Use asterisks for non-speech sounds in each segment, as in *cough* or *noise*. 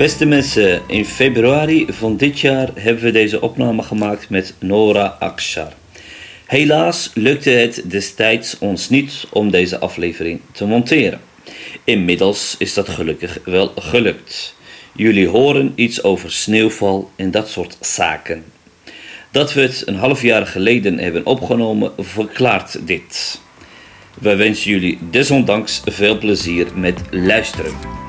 Beste mensen, in februari van dit jaar hebben we deze opname gemaakt met Nora Akshar. Helaas lukte het destijds ons niet om deze aflevering te monteren. Inmiddels is dat gelukkig wel gelukt. Jullie horen iets over sneeuwval en dat soort zaken. Dat we het een half jaar geleden hebben opgenomen verklaart dit. Wij wensen jullie desondanks veel plezier met luisteren.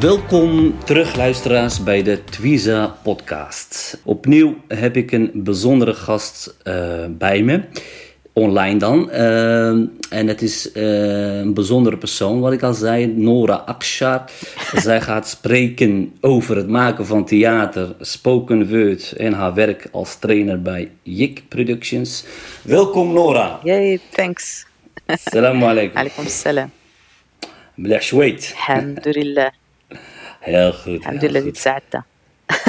Welkom terug luisteraars bij de Twiza podcast. Opnieuw heb ik een bijzondere gast uh, bij me, online dan. Uh, en het is uh, een bijzondere persoon, wat ik al zei, Nora Akshar. *laughs* Zij gaat spreken over het maken van theater, spoken word en haar werk als trainer bij Yik Productions. Welkom Nora. Yay, thanks. Salam alaikum. *laughs* Alaikum salam. مليح شويت Alhamdulillah. Heel goed. Alhamdulillah, heel dit goed. zaten.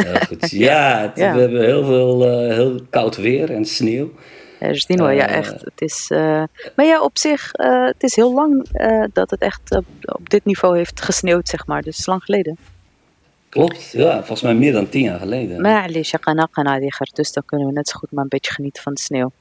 Heel goed. Ja, *laughs* het- Ja. we hebben heel veel eh, heel koud weer en sneeuw. Justin, ja, Eh. echt. Het is, eh, maar ja, op zich, eh, het is heel lang dat het echt op dit niveau heeft gesneeuwd, zeg maar. Dus het is lang geleden. Klopt, ja, volgens mij meer dan tien jaar geleden. Maar dus dan kunnen we net zo goed maar een beetje genieten van de sneeuw.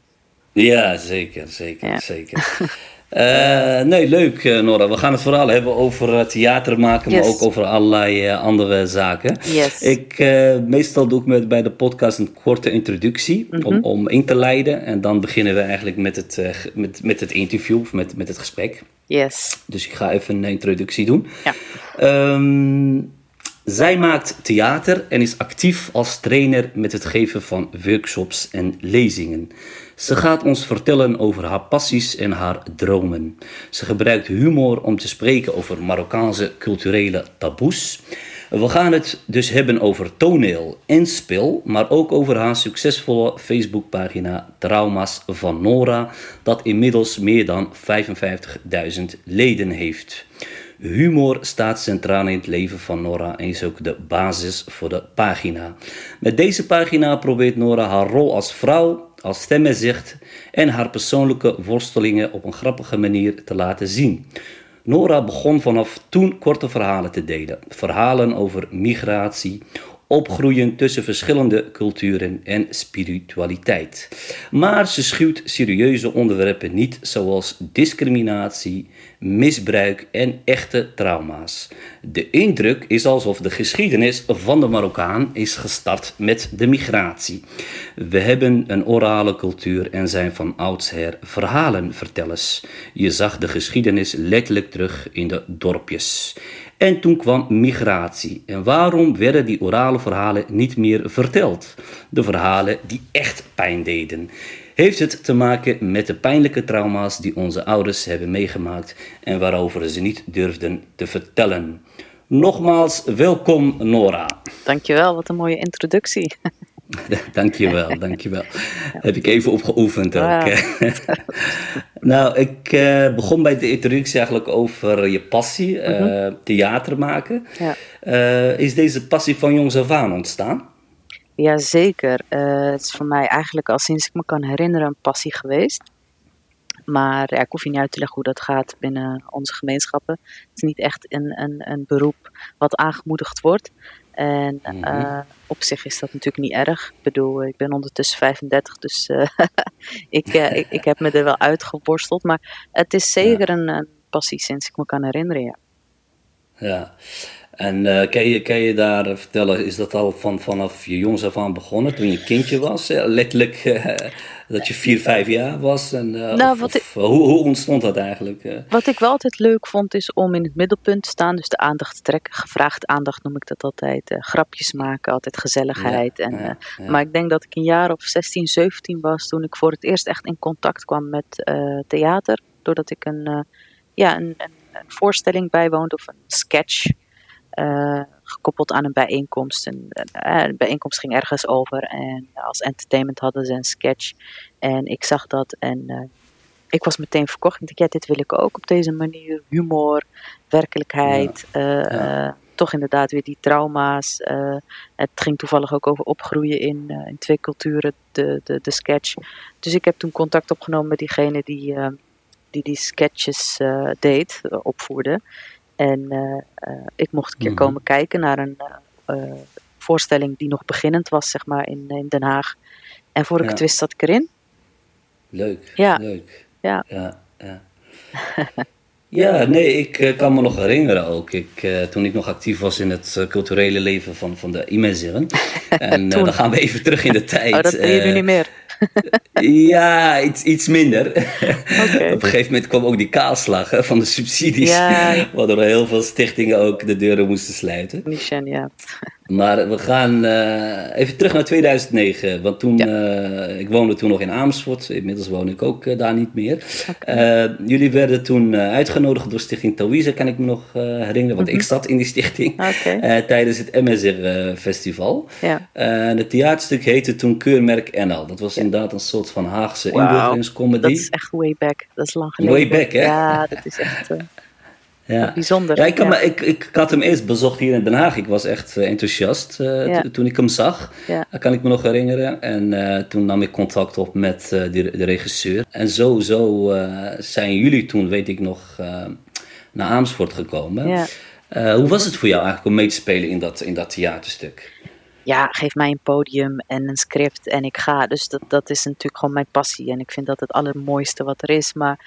Ja, zeker, zeker, Ja. zeker. *laughs* Eh, nee, leuk eh, Nora. We gaan het vooral hebben over eh, theater maken, maar ook over allerlei andere zaken. Yes. Ik, meestal doe ik met, bij de podcast een korte introductie Mhm. om, om in te leiden. En dan beginnen we eigenlijk met het, met, met het interview, of met, met het gesprek. Yes. Dus ik ga even een introductie doen. Ja. Ehm, zij maakt theater en is actief als trainer met het geven van workshops en lezingen. Ze gaat ons vertellen over haar passies en haar dromen. Ze gebruikt humor om te spreken over Marokkaanse culturele taboes. We gaan het dus hebben over toneel en spel, maar ook over haar succesvolle Facebookpagina Trauma's van Nora, dat inmiddels meer dan 55.000 leden heeft. Humor staat centraal in het leven van Nora en is ook de basis voor de pagina. Met deze pagina probeert Nora haar rol als vrouw, als stemmenzicht en haar persoonlijke worstelingen op een grappige manier te laten zien. Nora begon vanaf toen korte verhalen te delen. Verhalen over migratie, opgroeien tussen verschillende culturen en spiritualiteit. Maar ze schuwt serieuze onderwerpen niet, zoals discriminatie, misbruik en echte trauma's. De indruk is alsof de geschiedenis van de Marokkaan is gestart met de migratie. We hebben een orale cultuur en zijn van oudsher verhalenvertellers. Je zag de geschiedenis letterlijk terug in de dorpjes. En toen kwam migratie. En waarom werden die orale verhalen niet meer verteld? De verhalen die echt pijn deden. Heeft het te maken met de pijnlijke trauma's die onze ouders hebben meegemaakt en waarover ze niet durfden te vertellen? Nogmaals, welkom Nora. Dankjewel, wat een mooie introductie. *laughs* dankjewel, dankjewel. Heb ik even opgeoefend ook. *laughs* Nou, ik eh, begon bij de introductie eigenlijk over je passie, eh, Mhm. theater maken. Ja. Eh, is deze passie van jongs af aan ontstaan? Jazeker. Eh het is voor mij eigenlijk al sinds ik me kan herinneren een passie geweest. Maar ja, ik hoef je niet uit te leggen hoe dat gaat binnen onze gemeenschappen. Het is niet echt een, een, een beroep wat aangemoedigd wordt. En Mhm. eh, op zich is dat natuurlijk niet erg. Ik bedoel, ik ben ondertussen 35, dus eh, *laughs* ik, ik, ik heb me er wel uitgeborsteld. Maar het is zeker een, een passie sinds ik me kan herinneren, ja. Ja. En eh, kan, je, kan je daar vertellen, is dat al van, vanaf je jongs af aan begonnen, toen je kindje was? Letterlijk eh, *laughs* dat je vier, vijf jaar was? En, eh, Nou, of- wat of, hoe, hoe ontstond dat eigenlijk? Wat ik wel altijd leuk vond, is om in het middelpunt te staan. Dus de aandacht te trekken. Gevraagd aandacht noem ik dat altijd. grapjes maken, altijd gezelligheid. en, ja, ja. Maar ik denk dat ik een jaar of 16, 17 was toen ik voor het eerst echt in contact kwam met theater. Doordat ik een, ja, een, een, een voorstelling bijwoonde of een sketch. Gekoppeld aan een bijeenkomst. En, de bijeenkomst ging ergens over en als entertainment hadden ze een sketch. En ik zag dat en ik was meteen verkocht. Ik dacht, ja, dit wil ik ook op deze manier. Humor, werkelijkheid. Ja toch inderdaad weer die trauma's. Het ging toevallig ook over opgroeien in, in twee culturen, de, de, de sketch. Dus ik heb toen contact opgenomen met diegene die die, die sketches deed, opvoerde. En ik mocht een keer mm -hmm. komen kijken naar een voorstelling die nog beginnend was, zeg maar, in, in Den Haag. En voor ik het wist zat ik erin. Leuk, ja. leuk. Ja. ja, ja. Ja, nee, ik kan me nog herinneren ook. Ik, uh, toen ik nog actief was in het uh, culturele leven van, van de Imenzeren. *laughs* en dan gaan we even terug in de tijd. Oh, dat ben je nu niet meer. Ja, iets, iets minder. Okay. Op een gegeven moment kwam ook die kaalslag hè, van de subsidies. Ja. Waardoor heel veel stichtingen ook de deuren moesten sluiten. Mission, ja. Maar we gaan uh, even terug naar 2009. Want toen, ja. uh, ik woonde toen nog in Amersfoort. Inmiddels woon ik ook uh, daar niet meer. Okay. jullie werden toen uitgenodigd door Stichting Tawiza, kan ik me nog herinneren. Want mm -hmm. ik zat in die stichting. Okay. tijdens het MSR Festival. Ja. het theaterstuk heette toen Keurmerk NL. Dat was ja. inderdaad een soort van Haagse wow. inburgeringscomedy. Dat is echt way back. Dat is lang geleden. Way back, hè? Ja, dat is echt... Ja. Bijzonder. Ja, ik, kan, ja. Ik, ik, had hem eerst bezocht hier in Den Haag. Ik was echt uh, enthousiast uh, ja. toen ik hem zag. Dat kan ik me nog herinneren. En uh, toen nam ik contact op met de, de, regisseur. En zo, zo zijn jullie toen, weet ik nog, naar Amersfoort gekomen. hoe was het voor jou eigenlijk om mee te spelen in dat, in dat theaterstuk? ja, geef mij een podium en een script en ik ga. Dus dat, dat is natuurlijk gewoon mijn passie. En ik vind dat het allermooiste wat er is. Maar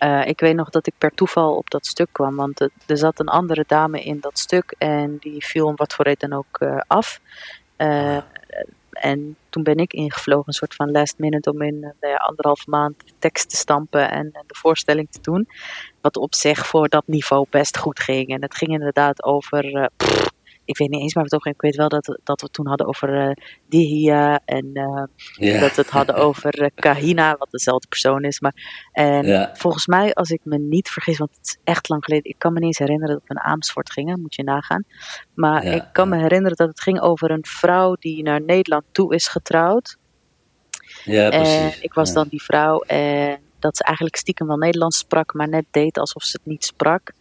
uh, ik weet nog dat ik per toeval op dat stuk kwam. Want er, zat een andere dame in dat stuk en die viel om wat voor reden ook uh, af. Uh, en toen ben ik ingevlogen, een soort van last minute, om in nou anderhalf maand tekst te stampen en, en, de voorstelling te doen. Wat op zich voor dat niveau best goed ging. En het ging inderdaad over. Pff, ik weet niet eens, maar we toch, ik weet wel dat, dat we toen hadden over uh, Dihia en uh, ja. dat we het hadden *laughs* over uh, Kahina, wat dezelfde persoon is. Maar, en volgens mij, als ik me niet vergis, want het is echt lang geleden, ik kan me niet eens herinneren dat we naar Amersfoort gingen, moet je nagaan. Maar ik kan me herinneren dat het ging over een vrouw die naar Nederland toe is getrouwd. Ja, precies. En ik was dan die vrouw en dat ze eigenlijk stiekem wel Nederlands sprak, maar net deed alsof ze het niet sprak.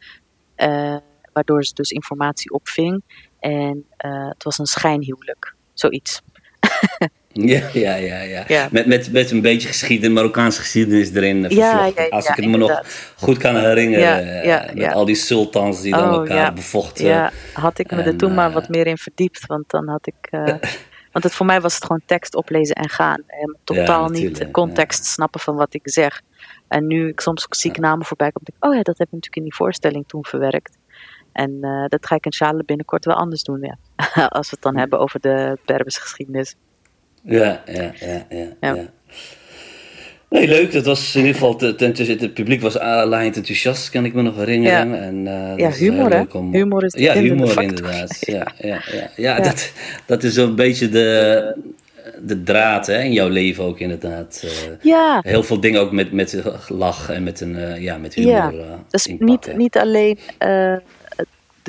waardoor ze dus informatie opving. En uh, het was een schijnhuwelijk, zoiets. *laughs* ja, ja, ja, ja. ja. Met, met, met een beetje geschiedenis, Marokkaanse geschiedenis erin ja, ja, Als ik het me nog goed kan herinneren. Uh, met al die sultans die dan oh, elkaar bevochten. Ja, had ik me en, er toen maar wat meer in verdiept. Want dan had ik... *laughs* want het, voor mij was het gewoon tekst oplezen en gaan. En totaal niet context snappen van wat ik zeg. En nu ik soms zie ik namen voorbij kom, denk ik, oh ja, dat heb ik natuurlijk in die voorstelling toen verwerkt. En uh, dat ga ik in Sjale binnenkort wel anders doen, ja. *laughs* Als we het dan hebben over de Berbische geschiedenis. Ja, ja, ja, ja. ja. Nee, leuk. Dat was in ieder geval, het, het publiek was laaiend enthousiast, kan ik me nog herinneren. Ja, en, uh, ja humor hè? Om... Humor is Ja, humor inderdaad. *laughs* Ja, ja, ja, ja, Dat, dat is een beetje de, de draad hè, in jouw leven ook inderdaad. Uh, ja. Heel veel dingen ook met, met lach en met, een, uh, ja, met humor. Ja, dus niet, niet alleen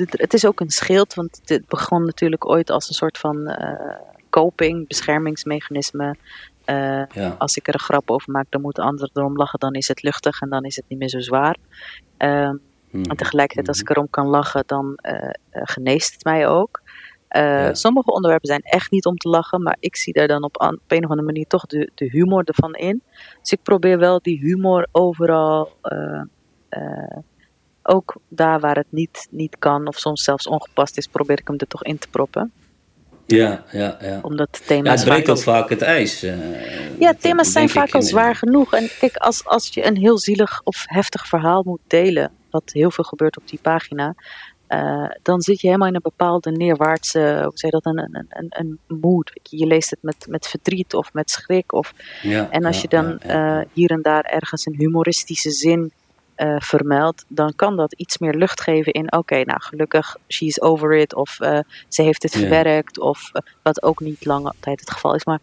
het is ook een schild, want het begon natuurlijk ooit als een soort van uh, coping, beschermingsmechanisme. Uh, ja. Als ik er een grap over maak, dan moeten anderen erom lachen, dan is het luchtig en dan is het niet meer zo zwaar. Uh, mm. En tegelijkertijd, als ik erom kan lachen, dan uh, geneest het mij ook. Ja. Sommige onderwerpen zijn echt niet om te lachen, maar ik zie daar dan op, op een of andere manier toch de, de humor ervan in. Dus ik probeer wel die humor overal ook daar waar het niet, niet kan of soms zelfs ongepast is, probeer ik hem er toch in te proppen. Ja, ja, ja. Omdat thema's ja, het breekt ook vaak het ijs. Uh, ja, thema's zijn vaak al zwaar genoeg. En kijk, als, als je een heel zielig of heftig verhaal moet delen, wat heel veel gebeurt op die pagina, uh, dan zit je helemaal in een bepaalde neerwaartse, hoe zeg je dat, een, een, een, een mood. Je leest het met, met verdriet of met schrik. Of, ja, en als ja, je dan ja, uh, hier en daar ergens een humoristische zin uh, vermeldt, dan kan dat iets meer lucht geven in: oké, okay, nou gelukkig, she's over it, of uh, ze heeft het verwerkt, of uh, wat ook niet lang altijd het geval is. Maar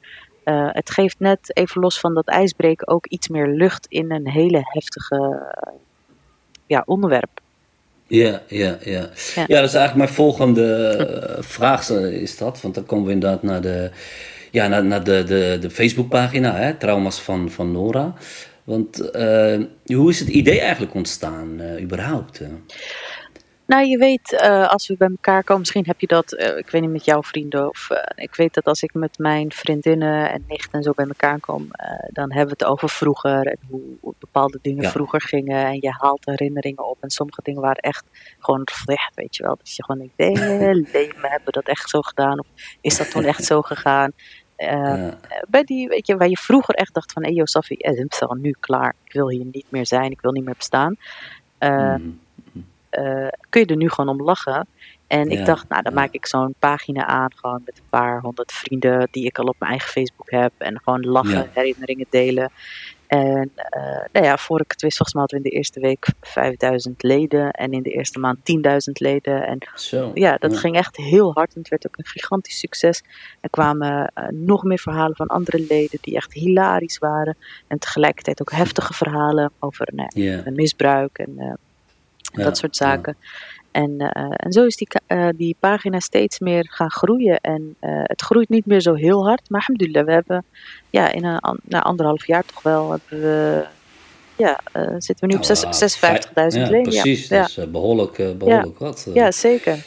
het geeft net even los van dat ijsbreken ook iets meer lucht in een hele heftige ja, onderwerp. Ja, ja, ja. Ja, dat is eigenlijk mijn volgende vraag is dat. Want dan komen we inderdaad naar de, ja, naar, naar de, de, de Facebookpagina, hè, Trauma's van, van Nora. Want hoe is het idee eigenlijk ontstaan, überhaupt? Nou, je weet, uh, als we bij elkaar komen, misschien heb je dat, ik weet niet, met jouw vrienden. Of ik weet dat als ik met mijn vriendinnen en nichten en zo bij elkaar kom, dan hebben we het over vroeger en hoe, hoe bepaalde dingen ja. vroeger gingen. En je haalt herinneringen op. En sommige dingen waren echt gewoon slecht, weet je wel. Dus je gewoon denkt, nee, *laughs* leven hebben we dat echt zo gedaan? Of is dat toen echt zo gegaan? Ja. Bij die, weet je, waar je vroeger echt dacht van, hé hey, Josafi, het is al nu klaar. Ik wil hier niet meer zijn, ik wil niet meer bestaan. Mm. Uh, kun je er nu gewoon om lachen. En ik dacht, nou, dan maak ik zo'n pagina aan, gewoon met een paar honderd vrienden die ik al op mijn eigen Facebook heb. En gewoon lachen, herinneringen delen. En uh, nou ja, voor ik het wist, volgens mij hadden we in de eerste week 5000 leden en in de eerste maand 10.000 leden. En Zo, ja, dat ging echt heel hard en het werd ook een gigantisch succes. Er kwamen uh, nog meer verhalen van andere leden die echt hilarisch waren. En tegelijkertijd ook heftige verhalen over nou, yeah. misbruik en uh, ja, dat soort zaken. Ja. En, uh, en zo is die, uh, die pagina steeds meer gaan groeien. En uh, het groeit niet meer zo heel hard. Maar alhamdulillah, we hebben ja, in een na anderhalf jaar toch wel hebben we, ja, zitten we nu op nou, 56.000 leden. Precies, ja. dat is behoorlijk, behoorlijk wat. Ja, zeker.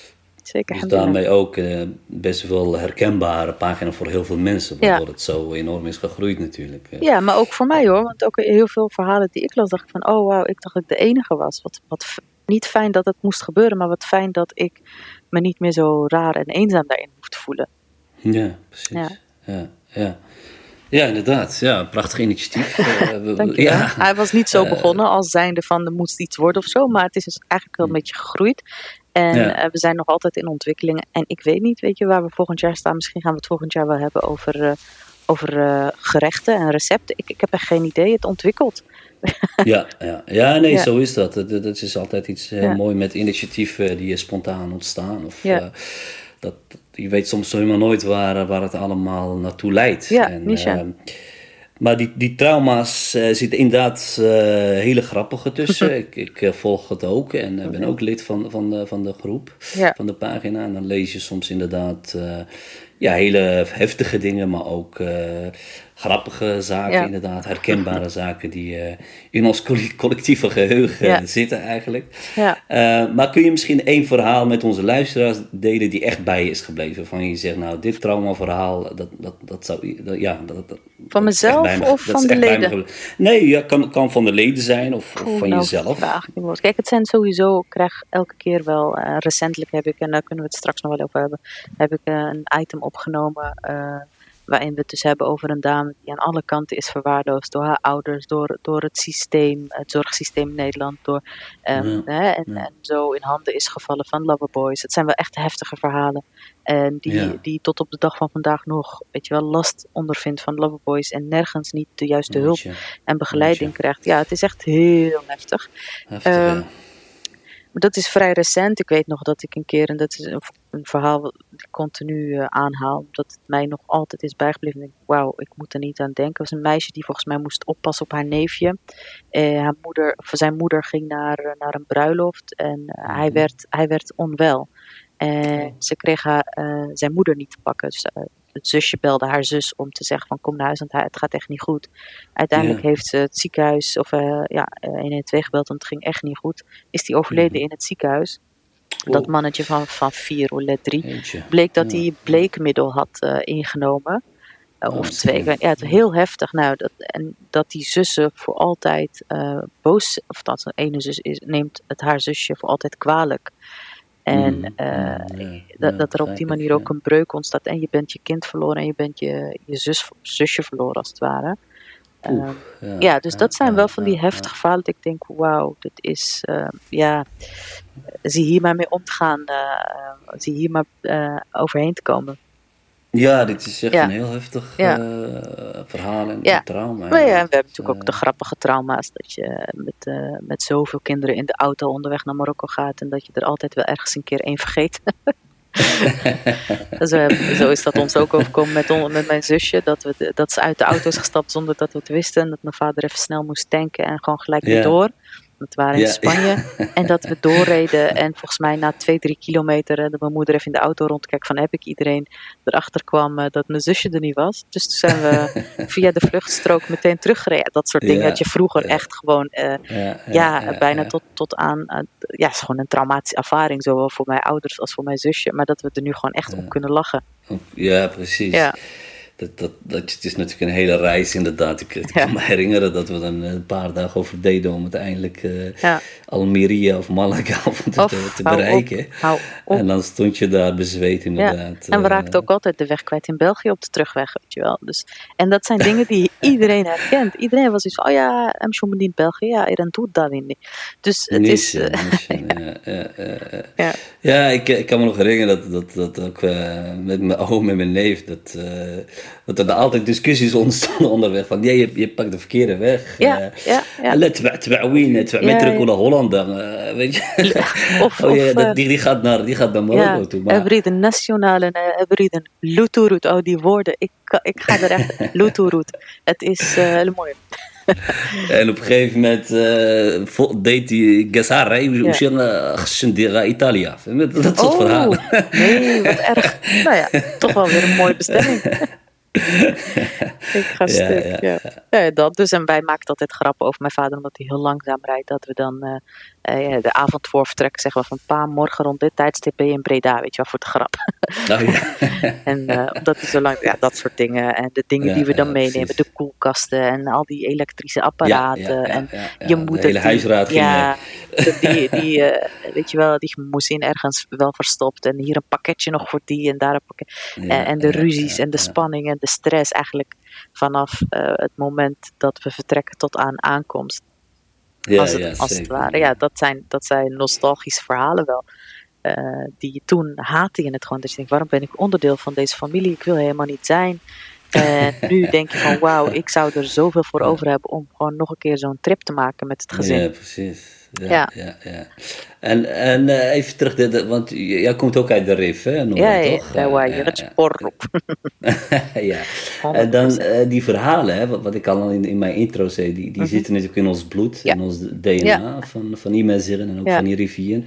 Zeker, dus daarmee ook best wel herkenbare pagina voor heel veel mensen, waardoor het zo enorm is gegroeid natuurlijk. Ja, maar ook voor mij hoor, want ook heel veel verhalen die ik las, dacht ik van, oh wauw, ik dacht dat ik de enige was. Wat, wat niet fijn dat het moest gebeuren, maar wat fijn dat ik me niet meer zo raar en eenzaam daarin hoef te voelen. Ja, precies. Ja, ja. ja. ja inderdaad. Ja, prachtig initiatief. *laughs* uh, ja. Hij was niet zo begonnen als zijnde van er moest iets worden of zo, maar het is dus eigenlijk wel een beetje gegroeid. En ja. uh, we zijn nog altijd in ontwikkeling. En ik weet niet, weet je, waar we volgend jaar staan. Misschien gaan we het volgend jaar wel hebben over, uh, over uh, gerechten en recepten. Ik, ik heb echt geen idee. Het ontwikkelt. Ja, ja. ja, nee, ja. zo is dat. dat. Dat is altijd iets heel ja. mooi met initiatieven die spontaan ontstaan. Of, ja. uh, dat, je weet soms helemaal nooit waar, waar het allemaal naartoe leidt. Ja, en, uh, maar die, die trauma's uh, zitten inderdaad hele grappige tussen. *laughs* ik, ik volg het ook en ben okay. ook lid van, van, de, van de groep, van de pagina. En dan lees je soms inderdaad ja, hele heftige dingen, maar ook grappige zaken, ja. inderdaad, herkenbare *laughs* zaken die uh, in ons collectieve geheugen ja. zitten eigenlijk. Ja. Uh, maar kun je misschien één verhaal met onze luisteraars delen die echt bij je is gebleven? Van je zegt, nou, dit traumaverhaal, dat, dat, dat zou, dat, ja, dat, dat, Van mezelf me, of van de leden? Nee, ja, kan, kan van de leden zijn of, of van nou, jezelf. Kijk, het zijn sowieso, ik krijg elke keer wel, uh, recentelijk heb ik, en daar kunnen we het straks nog wel over hebben, heb ik een item opgenomen waarin we het dus hebben over een dame die aan alle kanten is verwaarloosd door haar ouders, door, door het systeem, het zorgsysteem in Nederland, door, um, ja, hè, en, ja. en, zo in handen is gevallen van loverboys. Het zijn wel echt heftige verhalen. En die, ja. die tot op de dag van vandaag nog, weet je wel, last ondervindt van loverboys en nergens niet de juiste hulp en begeleiding krijgt. Ja, het is echt heel heftig. heftig um, maar dat is vrij recent. Ik weet nog dat ik een keer, en dat is een, een verhaal dat ik continu uh, aanhaal, omdat het mij nog altijd is bijgebleven. Ik denk, wauw, ik moet er niet aan denken. Het was een meisje die volgens mij moest oppassen op haar neefje. Uh, haar moeder, of zijn moeder ging naar, naar een bruiloft en uh, hij, werd, hij werd onwel. En oh. ze kreeg haar, zijn moeder niet te pakken. Dus het zusje belde haar zus om te zeggen van kom naar huis, want het gaat echt niet goed. Uiteindelijk ja. heeft ze het ziekenhuis of uh, ja, 112 gebeld, want het ging echt niet goed. Is die overleden in het ziekenhuis. Dat mannetje van, van 4 of 3 bleek dat hij ja. bleekmiddel had uh, ingenomen. Uh, oh, of twee, ja, het heel heftig. Nou, dat, en dat die zussen voor altijd boos, of dat een ene zus is, neemt het haar zusje voor altijd kwalijk. En uh, ja, dat, dat er op die manier ook een breuk ontstaat. En je bent je kind verloren en je bent je, je zus, zusje verloren als het ware. Uh, ja, dus dat zijn wel van die heftige verhalen. Dat ik denk, wauw, dit is, uh, ja, zie hier maar mee om te gaan. zie hier maar overheen te komen. Ja, dit is echt ja. een heel heftig ja. uh, verhaal en ja. trauma. Maar ja, we hebben natuurlijk ook de grappige trauma's. Dat je met, uh, met zoveel kinderen in de auto onderweg naar Marokko gaat. En dat je er altijd wel ergens een keer één vergeet. zo, *laughs* zo, is dat ons ook overkomen met, on, met mijn zusje. Dat, we, dat ze uit de auto is gestapt zonder dat we het wisten. En dat mijn vader even snel moest tanken en gewoon gelijk weer door. Het waren in. Spanje. *laughs* En dat we doorreden. En volgens mij na twee, drie kilometer. eh, dat mijn moeder even in de auto rondkijkt. Van heb ik iedereen erachter kwam eh, dat mijn zusje er niet was. Dus toen zijn we *laughs* via de vluchtstrook meteen teruggereden. Dat soort dingen had je vroeger echt gewoon. eh, Ja, bijna. Tot, tot aan. ja, het is gewoon een traumatische ervaring. Zowel voor mijn ouders als voor mijn zusje. Maar dat we er nu gewoon echt om kunnen lachen. Ja, precies. Ja. Dat, dat, dat, het is natuurlijk een hele reis inderdaad. Ik, ik Ja. kan me herinneren dat we dan een paar dagen over deden om uiteindelijk eh Ja. Almeria of Malaga *laughs* of te, Of, te, te hou op, bereiken. hou op. En dan stond je daar bezweet inderdaad. En we eh, raakten ook altijd de weg kwijt in België op de terugweg, weet je wel. Dus, en dat zijn dingen die *laughs* iedereen herkent. Iedereen was iets van, oh ja, hem zo in België, ja, er doet dat in. Dus het is, eh, *laughs* ja, ja, ja, ja. ja, Ja, ik, ik kan me nog herinneren dat, dat, dat ook eh, met mijn oom en mijn neef, dat, eh, dat er altijd discussies ontstaan *laughs* onderweg. Van, ja, je, je pakt de verkeerde weg. Ja, eh, ja, ja. Let met Metrocola Hollander. Eh, weet je? Of, *laughs* oh, ja, eh, die, die, gaat naar, die gaat naar Marokko ja, toe. Maar... Hybriden nationale, hybriden Luturut. Oh, die woorden. Ik, ik ga er echt... *laughs* Luturut. Het is uh, mooi. en op een gegeven moment uh, deed hij Gazzara, hoe ze naar Dat soort oh, verhalen. Nee, wat erg. Nou ja, toch wel weer een mooie bestemming. *laughs* ik ga Ja, stuk, ja, ja. Ja, dat. Dus en wij maken altijd grappen over mijn vader, omdat hij heel langzaam rijdt. Dat we dan eh, eh, de avond voor vertrekken zeggen we van pa, morgen rond dit tijdstip ben je in Breda, weet je wel, voor de grap. oh, ja. *laughs* en eh, omdat hij zo lang, ja, dat soort dingen. En de dingen die we dan meenemen, precies. de koelkasten en al die elektrische apparaten. en je De moeder. hele die- huisraad ging ja, die, *laughs* die weet je wel, die moest in ergens wel verstopt. En hier een pakketje nog voor die en daar een pakket. En, de ruzies en de ja. En de stress eigenlijk vanaf eh, het moment dat we vertrekken tot aan aankomst. Ja, als het, ja, als het ware. Ja, dat zijn, dat zijn nostalgische verhalen wel. Eh, die toen haatte je het gewoon. Dat je denkt, waarom ben ik onderdeel van deze familie? Ik wil helemaal niet zijn. En *laughs* nu denk je van, wauw, ik zou er zoveel voor over hebben om gewoon nog een keer zo'n trip te maken met het gezin. Ja, precies. Ja, Ja. ja. En, en eh, even terug, de, de- want jij komt ook uit de RIF, hè? Noord, Ja, ja, toch? ja, het ja. spor op. *laughs* ja. En dan eh, die verhalen, hè, wat, wat ik al in, in mijn intro zei, die, die zitten natuurlijk in ons bloed, Mhm. In ons DNA van, van die mensen en ook van die rivieren.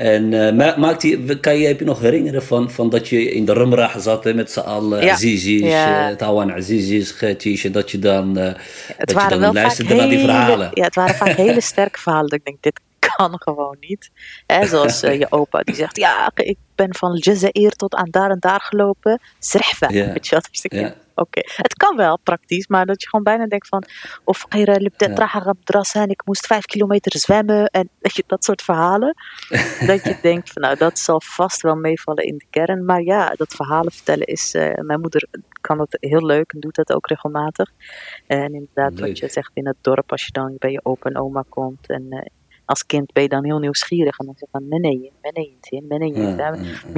En eh, ma- maakt die, kan je, heb je nog herinneren van, van dat je in de Rumrah zat hè, met z'n allen, Ja. Azizis, Ja. eh, Tawan Azizis, Getish, en dat je dan, Het dat je dan luisterde naar die verhalen. Ja, het waren vaak hele sterke verhalen. Dat ik denk, dit kan gewoon niet. Hè, zoals je opa die zegt, ja, ik ben van Jazair tot aan daar en daar gelopen. Zrehfa, Ja. weet je wat? Ik. Oké, het kan wel praktisch, maar dat je gewoon bijna denkt van, of "Ghayra libda Ja. traha madrasa en ik moest vijf kilometer zwemmen en je, dat soort verhalen. dat je denkt van, nou, dat zal vast wel meevallen in de kern. Maar ja, dat verhalen vertellen is, eh, mijn moeder kan dat heel leuk en doet dat ook regelmatig. En inderdaad, Leuk. wat je zegt in het dorp, als je dan bij je opa en oma komt en eh, als kind ben je dan heel nieuwsgierig en dan zeg je van, nee, nee, nee, nee, Ja, nee, ja, ja.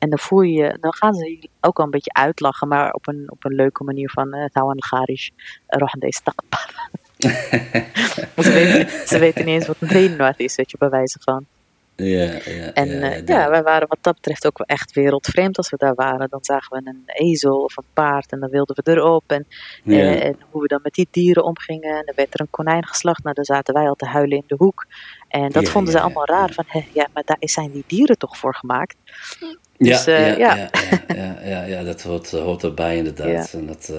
En dan voel je, je- dan gaan ze je ook al een beetje uitlachen, maar op een, op een leuke manier van eh, Tawan al-Kharish, rohan deze *laughs* ze, weten, ze weten niet eens wat een trainwaard is, weet je, bij wijze van. Ja, ja, En ja, eh, ja, ja, wij waren wat dat betreft ook wel echt wereldvreemd als we daar waren. Dan zagen we een ezel of een paard en dan wilden we erop. En, eh, en hoe we dan met die dieren omgingen. En dan werd er een konijn geslacht. Nou, dan zaten wij al te huilen in de hoek. En dat vonden ze allemaal raar. Van, hè, ja, maar daar zijn die dieren toch voor gemaakt? Ja, Dus, eh, ja, ja. ja. Ja, ja, dat hoort, hoort erbij inderdaad. En dat,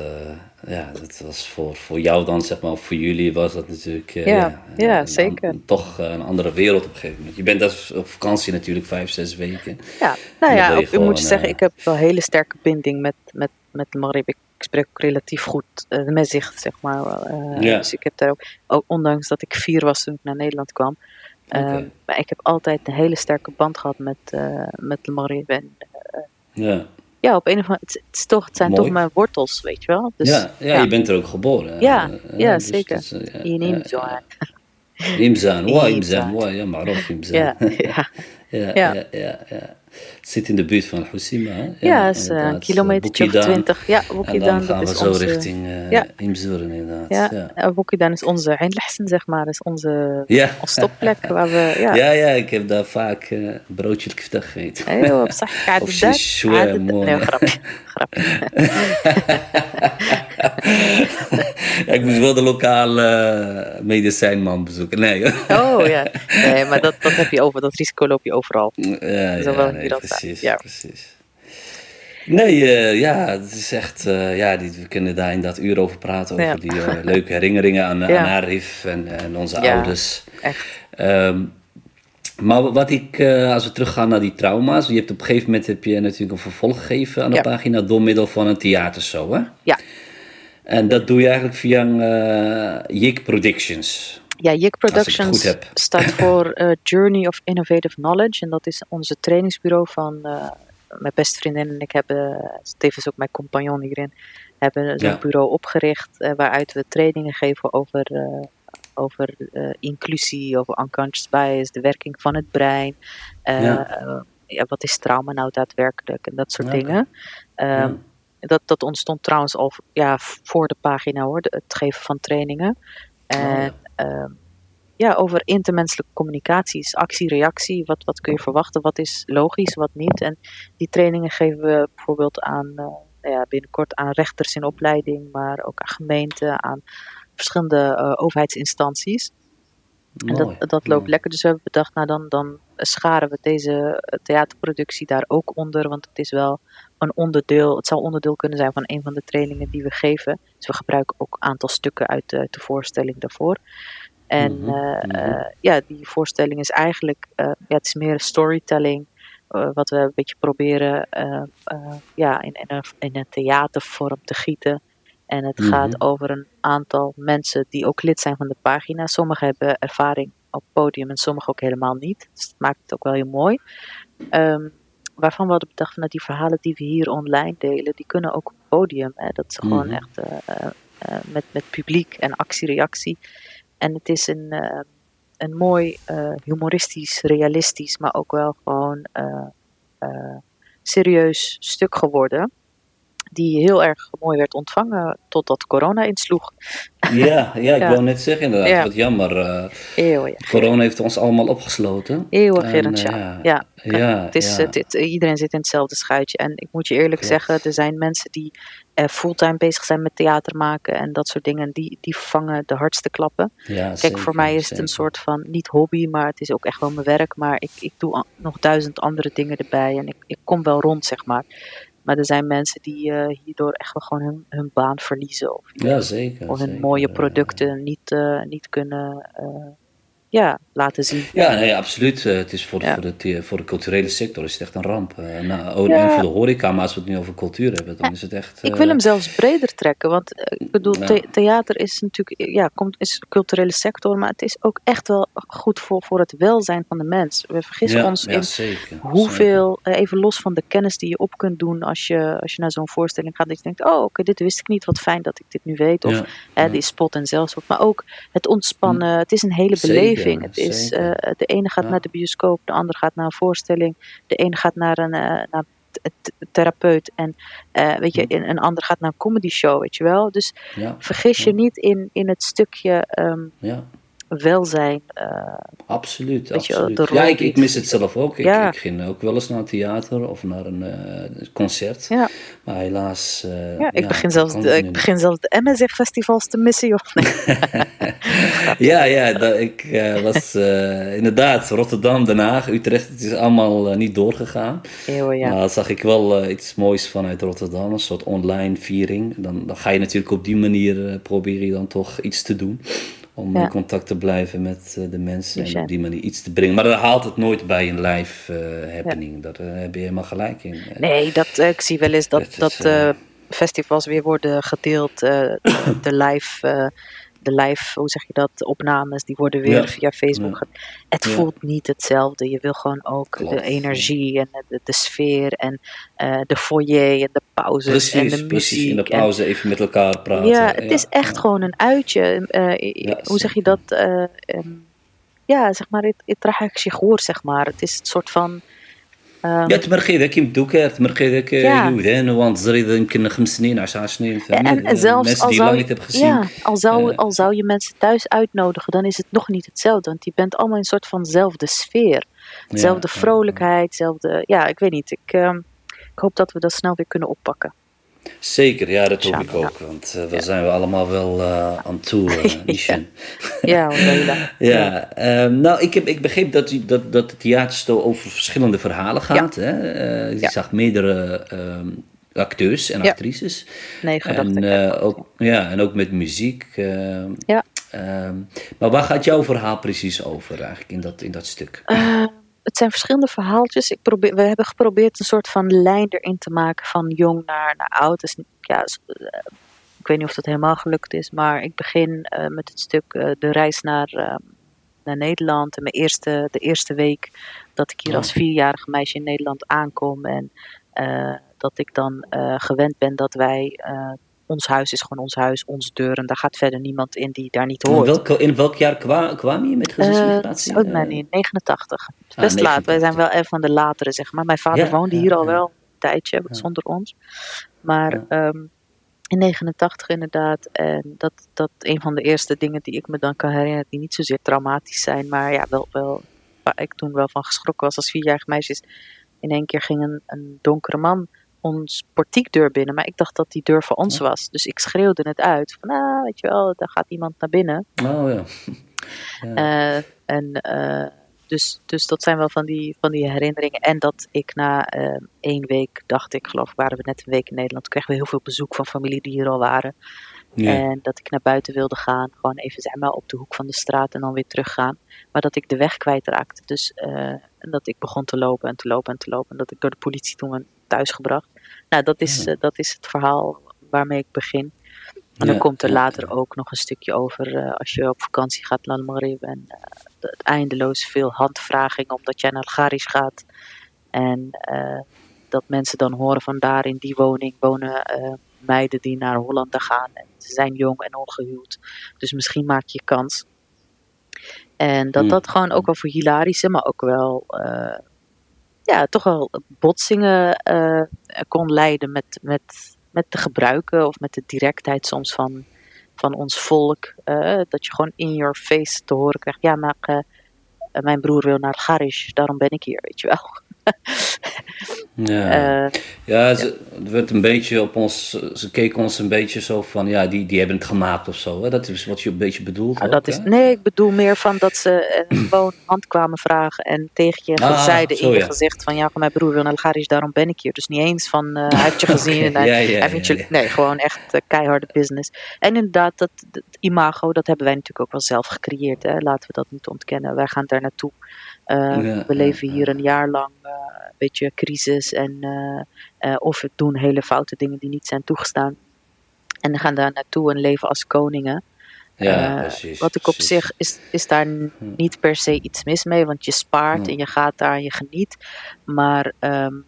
ja, dat was voor, voor jou dan, zeg maar, voor jullie was dat natuurlijk eh, Ja, ja, een- zeker. een- toch eh, een andere wereld op een gegeven moment. Je bent daar op vakantie natuurlijk vijf, zes weken. Ja, nou ja, ik moet je zeggen, eh, ik heb wel een hele sterke binding met, met, met de Maghreb. Ik spreek ook relatief goed uh, met zich, zeg maar. Uh, Ja. Dus ik heb daar ook, ook, ondanks dat ik vier was toen ik naar Nederland kwam, maar ik heb altijd een hele sterke band gehad met, met de. En, Ja, ja, op een of andere het, het, is toch, het zijn toch mijn wortels, weet je wel. Dus, ja, ja, je bent er ook geboren. Ja, eh, ja, eh, dus, zeker. Dus, je neemt zo aan. Imzaan, wa imzaan, wa ja, maar imzaan. *laughs* Ja, ja, ja. ja, ja zit in de buurt van Husima. Ja, ja is eh, een kilometer of twintig. Ja, Wokidan. En dan gaan we dat is zo onze... richting uh, ja. Inderdaad. Ja, ja. Eh, Wokidan is onze eindlessen, zeg maar. is onze, ja. *laughs* onze stopplek. Waar we, *laughs* ja. ja, ja, ik heb daar vaak uh, broodje keftig gegeten. Heel op zich. *laughs* Of shishwa, mooi. Nee, grapje. *laughs* ja, ik moest wel de lokale medicijnman bezoeken. Nee. oh ja, nee, maar dat, dat heb je over, dat risico loop je overal. Ja, ja nee, precies, ja. precies. Nee, uh, ja, het is echt, uh, ja, die, we kunnen daar inderdaad uren over praten, over die uh, leuke herinneringen aan, *laughs* aan Arif en, en onze ouders. echt. Um, maar wat ik, als we teruggaan naar die trauma's, je hebt op een gegeven moment heb je natuurlijk een vervolg gegeven aan de pagina door middel van een theatershow, hè? Ja. En dat doe je eigenlijk via uh, Jik Productions. Ja, Jik Productions *laughs* staat voor uh, Journey of Innovative Knowledge. En dat is onze trainingsbureau van uh, mijn beste vriendin en ik hebben, tevens ook mijn compagnon hierin, hebben zo'n ja. bureau opgericht waaruit we trainingen geven over, over inclusie, over unconscious bias, de werking van het brein. Ja. ja. wat is trauma nou daadwerkelijk en dat soort ja, dingen. Um, dat, dat ontstond trouwens al ja, voor de pagina hoor, het geven van trainingen. En oh, uh, ja, over intermenselijke communicaties, actie-reactie. Wat, wat kun je verwachten? Wat is logisch, wat niet? En die trainingen geven we bijvoorbeeld aan, uh, ja, binnenkort aan rechters in opleiding, maar ook aan gemeenten, aan verschillende uh, overheidsinstanties. Mooi, en dat, dat loopt lekker. Dus we hebben bedacht, nou dan, dan scharen we deze theaterproductie daar ook onder. Want het is wel een onderdeel, het zal onderdeel kunnen zijn van een van de trainingen die we geven. Dus we gebruiken ook een aantal stukken uit de, de voorstelling daarvoor. En mm -hmm. uh, ja, die voorstelling is eigenlijk, uh, ja, het is meer storytelling. Uh, wat we een beetje proberen ja, in, in, een, in een theatervorm te gieten. En het mm -hmm. gaat over een aantal mensen die ook lid zijn van de pagina. Sommigen hebben ervaring op podium en sommigen ook helemaal niet. Dus dat maakt het ook wel heel mooi. Um, waarvan we hadden bedacht van dat die verhalen die we hier online delen, die kunnen ook op podium. Hè? Dat is gewoon mm. echt uh, uh, met, met publiek en actie-reactie. En het is een, uh, een mooi humoristisch, realistisch, maar ook wel gewoon serieus stuk geworden die heel erg mooi werd ontvangen totdat corona insloeg. Ja, ja ik wil net zeggen inderdaad, ja. wat jammer. Uh. Corona heeft ons allemaal opgesloten. Eeuwig, uh, ja. ja. ja. Het is, het, het, iedereen zit in hetzelfde schuitje. En ik moet je eerlijk Klopt. zeggen, er zijn mensen die uh, fulltime bezig zijn met theater maken en dat soort dingen. Die, die vangen de hardste klappen. Kijk, zeker, voor mij is het een soort van, niet hobby, maar het is ook echt wel mijn werk. Maar ik, ik doe nog duizend andere dingen erbij en ik, ik kom wel rond, zeg maar. Maar er zijn mensen die uh, hierdoor echt wel gewoon hun, hun baan verliezen. Of, ja, zeker. Of hun zeker, mooie producten niet, uh, niet kunnen uh, ja, laten zien. Ja, nee, absoluut. het is voor, ja. voor, de, voor de culturele sector is het echt een ramp. nou, ja. En voor de horeca, maar als we het nu over cultuur hebben, dan is het echt... Ik wil hem zelfs breder trekken, want ik bedoel, the theater is natuurlijk, ja, komt, is culturele sector, maar het is ook echt wel goed voor, voor het welzijn van de mens. We vergissen ons in zeker, hoeveel, zeker. even los van de kennis die je op kunt doen als je, als je naar zo'n voorstelling gaat, dat je denkt, oh oké, okay, dit wist ik niet, wat fijn dat ik dit nu weet. Of die spot en zelfspot, maar ook het ontspannen, het is een hele beleving. Het is, uh, de ene gaat ja. naar de bioscoop, de andere gaat naar een voorstelling, de ene gaat naar een uh, naar therapeut en uh, weet je, een ander gaat naar een comedy show, weet je wel. Dus ja. vergis je niet in, in het stukje um, welzijn. Uh, absoluut, absoluut. ja, ik, ik, mis het zelf ook. Ik, ja. ik, ging ook wel eens naar een theater of naar een uh, concert. Ja. Maar helaas. Uh, ja, ik, begin, zelfs de, ik begin zelfs de MSF-festivals te missen. Of *laughs* ja, ja dat, ik was inderdaad Rotterdam, Den Haag, Utrecht. Het is allemaal niet doorgegaan. Eeuw, ja. Maar zag ik wel iets moois vanuit Rotterdam, een soort online viering. Dan, dan ga je natuurlijk op die manier proberen je dan toch iets te doen om ja. in contact te blijven met uh, de mensen dus en op die manier iets te brengen. Maar dat haalt het nooit bij een live uh, happening. Ja. Daar uh, heb je helemaal gelijk in. Nee, dat, ik zie wel eens dat, dat, dat festivals weer worden gedeeld. de live de live, hoe zeg je dat, opnames, die worden weer ja. via Facebook. Ja. Het ja. voelt niet hetzelfde. Je wil gewoon ook Klopt, de energie en de, de, sfeer en uh, de foyer en de pauzes precies, en de muziek. Precies, in de pauze en, even met elkaar praten. Ja, het is echt gewoon een uitje. Uh, hoe zeg je dat? Uh, um, ja, zeg maar, het, het hoor, zeg maar. Het is een soort van ja تمرخي ذاك يمدوك تمرخي ذاك يودان وانتظري يمكن خمس سنين عشر سنين en, en zelfs al zou, je, ja, al, zou, al zou je mensen thuis uitnodigen dan is het nog niet hetzelfde want je bent allemaal in een soort vanzelfde sfeer dezelfde ja, vrolijkheid dezelfde ja ik weet niet ik, uh, ik hoop dat we dat snel weer kunnen oppakken Zeker, ja, dat hoop ik ook. Want uh, daar zijn we allemaal wel uh, aan toe, uh, Nishan. ja, *laughs* ja. ja. Ehm, nou, ik, heb, ik begreep dat, dat, dat het theaterstel over verschillende verhalen gaat. Ja. Hè? je zag meerdere ehm, acteurs en actrices. Negen, en, ook, ja, en ook met muziek. Ehm, ja. maar waar gaat jouw verhaal precies over eigenlijk in dat, in dat stuk? Het zijn verschillende verhaaltjes. Ik probeer, we hebben geprobeerd een soort van lijn erin te maken van jong naar, naar oud. Dus, ja, eh, ik weet niet of dat helemaal gelukt is, maar ik begin uh, met het stuk uh, de reis naar, naar Nederland. En mijn eerste, de eerste week dat ik hier als vierjarige meisje in Nederland aankom. En dat ik dan gewend ben dat wij ons huis is gewoon ons huis, onze deur. En daar gaat verder niemand in die daar niet hoort. In welk, in welk jaar kwam, kwam je met gezinsmigratie? Uh, oh, nee, 89. Best ah, laat. Wij zijn wel even van de latere, zeg maar. Mijn vader woonde hier al wel een tijdje zonder ons. Maar um, in 89 inderdaad. En dat, dat een van de eerste dingen die ik me dan kan herinneren, die niet zozeer traumatisch zijn, maar ja, wel, wel waar ik toen wel van geschrokken was als vierjarige meisje. In één keer ging een, een donkere man ons portiekdeur binnen, maar ik dacht dat die deur voor ons was. Dus ik schreeuwde het uit. Van, ah, weet je wel, daar gaat iemand naar binnen. Oh ja. ja. *laughs* Uh, en uh, dus, dus dat zijn wel van die, van die herinneringen. En dat ik na uh, één week, dacht ik, geloof waren we net een week in Nederland, kregen we heel veel bezoek van familie die hier al waren. Ja. En dat ik naar buiten wilde gaan, gewoon even zeg maar op de hoek van de straat en dan weer teruggaan. Maar dat ik de weg kwijtraakte. Dus dat ik begon te lopen en te lopen en te lopen. En dat ik door de politie toen thuisgebracht. Nou, dat is, uh, dat is het verhaal waarmee ik begin. En dan komt er later ook nog een stukje over uh, als je op vakantie gaat naar Marib en uh, het eindeloos veel handvraging omdat jij naar Garis gaat. En dat mensen dan horen van daar in die woning wonen meiden die naar Holland gaan. En ze zijn jong en ongehuwd. Dus misschien maak je kans. En dat mm. dat gewoon ook wel voor hilarische, maar ook wel ja, toch wel botsingen kon leiden met, met, met de gebruiken of met de directheid soms van, van ons volk. Uh, dat je gewoon in your face te horen krijgt, ja, maar uh, mijn broer wil naar Garish, daarom ben ik hier, weet je wel. Ja, *laughs* uh, ja ze, het werd een beetje op ons, ze keken ons een beetje zo van, ja, die, die hebben het gemaakt of zo. Hè? Dat is wat je een beetje bedoelt. Nou, dat is, nee, ik bedoel meer van dat ze uh, *clears throat* gewoon hand kwamen vragen en tegen je ah, zeiden in je ja. gezicht van, ja, mijn broer wil naar Algarisch, daarom ben ik hier. Dus niet eens van, uh, hij heeft je *laughs* gezien okay, en hij, ja, ja, hij vindt je, nee, gewoon echt keiharde business. En inderdaad, dat, dat, imago, dat hebben wij natuurlijk ook wel zelf gecreëerd. Hè? Laten we dat niet ontkennen. Wij gaan daar naartoe. We leven hier een jaar lang beetje crisis en uh, of het doen hele foute dingen die niet zijn toegestaan. En gaan daar naartoe en leven als koningen. Ja, uh, precies, wat ik op zich is, is daar hm. niet per se iets mis mee, want je spaart hm. en je gaat daar en je geniet. Maar um,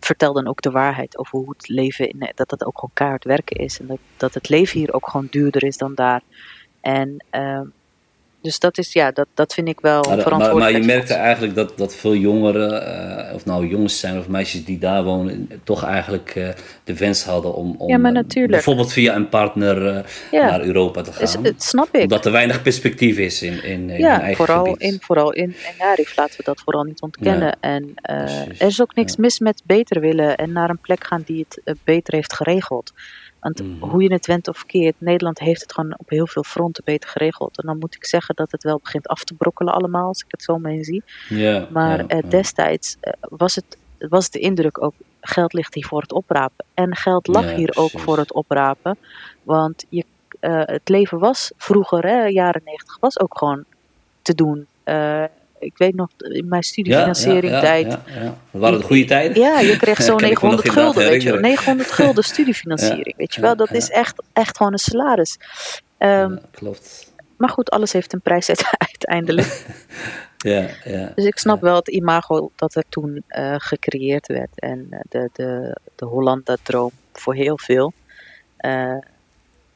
vertel dan ook de waarheid over hoe het leven, in, dat het ook gewoon kaart werken is. En dat, dat het leven hier ook gewoon duurder is dan daar. En um, dus dat is, ja, dat, dat vind ik wel maar, verantwoordelijk. Maar, maar je merkte eigenlijk dat, dat veel jongeren, uh, of nou jongens zijn of meisjes die daar wonen, toch eigenlijk uh, de wens hadden om, om ja, maar natuurlijk. bijvoorbeeld via een partner uh, ja. naar Europa te gaan. Is, dat snap ik. Omdat er weinig perspectief is in, in, in ja, eigen vooral gebied. In, vooral in, Arif laten we dat vooral niet ontkennen. En er is ook niks mis met beter willen en naar een plek gaan die het beter heeft geregeld. Want mm. hoe je het went of keert, Nederland heeft het gewoon op heel veel fronten beter geregeld. En dan moet ik zeggen dat het wel begint af te brokkelen allemaal, als ik het zo mee zie. Maar eh, destijds uh, was, het, was de indruk ook, geld ligt hier voor het oprapen. En geld lag hier ook voor het oprapen. Want je, eh, het leven was vroeger, hè, jaren negentig, was ook gewoon te doen. Ik weet nog, in mijn studiefinanciering tijd. Ja, ja, ja. Dat waren de goede tijden. Ja, je kreeg *laughs* zo'n Kan ik me nog 900 inderdaad gulden, weet je wel. herinneren. 900 *laughs* gulden studiefinanciering, weet je wel. Dat is echt, echt gewoon een salaris. Ehm, klopt. Maar goed, alles heeft een prijs *laughs* uite- uiteindelijk. Ja, ja. Dus ik snap wel het imago dat er toen eh, gecreëerd werd. En eh, de, de, de Hollanda-droom voor heel veel. Eh,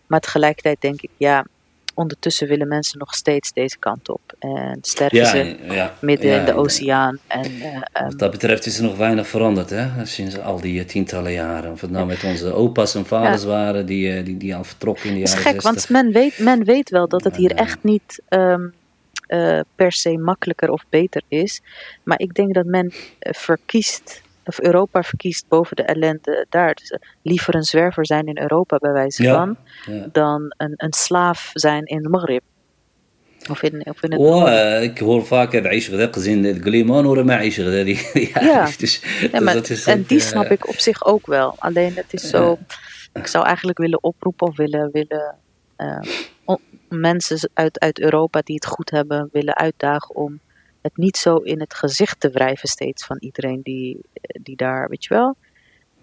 maar tegelijkertijd denk ik, ja, ondertussen willen mensen nog steeds deze kant op. En sterven Ja, ze ja, midden ja, in de oceaan. En, eh, ehm, Wat dat betreft is er nog weinig veranderd, hè? Sinds al die eh, tientallen jaren. Of het nou met onze opa's en vaders waren, die, eh, die, die al vertrokken in de Het is jaren gek, want 60. men weet, men weet wel dat het hier echt niet ehm, eh, per se makkelijker of beter is. Maar ik denk dat men verkiest of Europa verkiest boven de ellende daar. Dus, eh, liever een zwerver zijn in Europa, bij wijze Ja, van, ja. dan een, een slaaf zijn in de Maghrib. Of in, of in het و noorden. ik hoor vaker عيش غدا قزين تقول لي ما نور ما عيش غدا die ja, Ja. dus, Ja, dus maar, dat is en ook, die eh, snap ik op zich ook wel. Alleen het is zo. Ik zou eigenlijk willen oproepen of willen, willen eh, o- mensen uit, uit Europa die het goed hebben, willen uitdagen om het niet zo in het gezicht te wrijven steeds van iedereen die, die daar, weet je wel.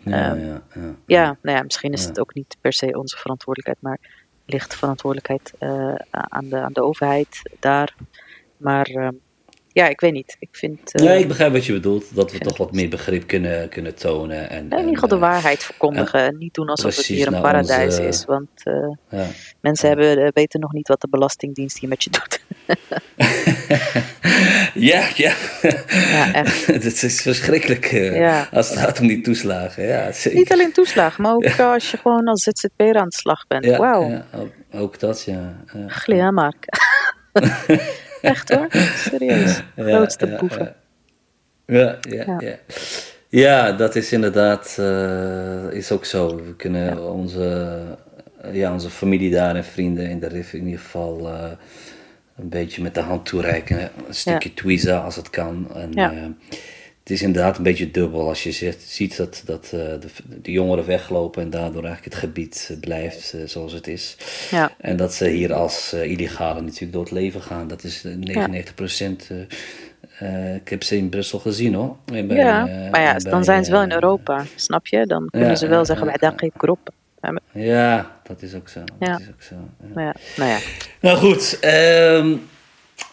ja, ehm, ja, ja. Ja, nou ja, misschien is het ook niet per se onze verantwoordelijkheid, maar ligt de verantwoordelijkheid eh, aan, de, aan de overheid daar. Maar ehm, ja, ik weet niet. Ik vind. eh, Nee, ik begrijp wat je bedoelt. Dat we toch wat meer begrip kunnen, kunnen tonen. En, in en, ieder geval de eh, waarheid verkondigen. en niet doen alsof het hier een paradijs onze- is. Want ja. mensen Ja. hebben, weten nog niet wat de Belastingdienst hier met je doet. *laughs* ja, ja. Ja, echt. *laughs* Het is verschrikkelijk Ja. als het gaat om die toeslagen. Ja, zeker. niet alleen toeslagen, maar ook *laughs* als je gewoon als ZZP'er aan de slag bent. ja, Wauw, ja, ook, ook dat, ja. ja. Echt hoor, serieus. Ja, Grootste ja, boeven. Ja, ja, ja. Ja. ja. Ja, dat is inderdaad eh, is ook zo. We kunnen onze, ja, onze familie daar en vrienden in de RIF in ieder geval eh, een beetje met de hand toereiken. Een stukje tweezen als het kan. En, Ja. Het is inderdaad een beetje dubbel als je zegt, ziet dat, dat eh, de, de jongeren weglopen en daardoor eigenlijk het gebied eh, blijft eh, zoals het is. Ja. En dat ze hier als illegalen natuurlijk door het leven gaan. Dat is eh, 99 procent. eh, eh, ik heb ze in Brussel gezien hoor. Bij, ja, maar ja, dan zijn ze wel in Europa, snap je? Dan kunnen ja, ze wel zeggen, wij daar geen krop. Ja, dat is ook zo. Ja. Dat is ook zo ja, nou ja. Nou goed, ehm,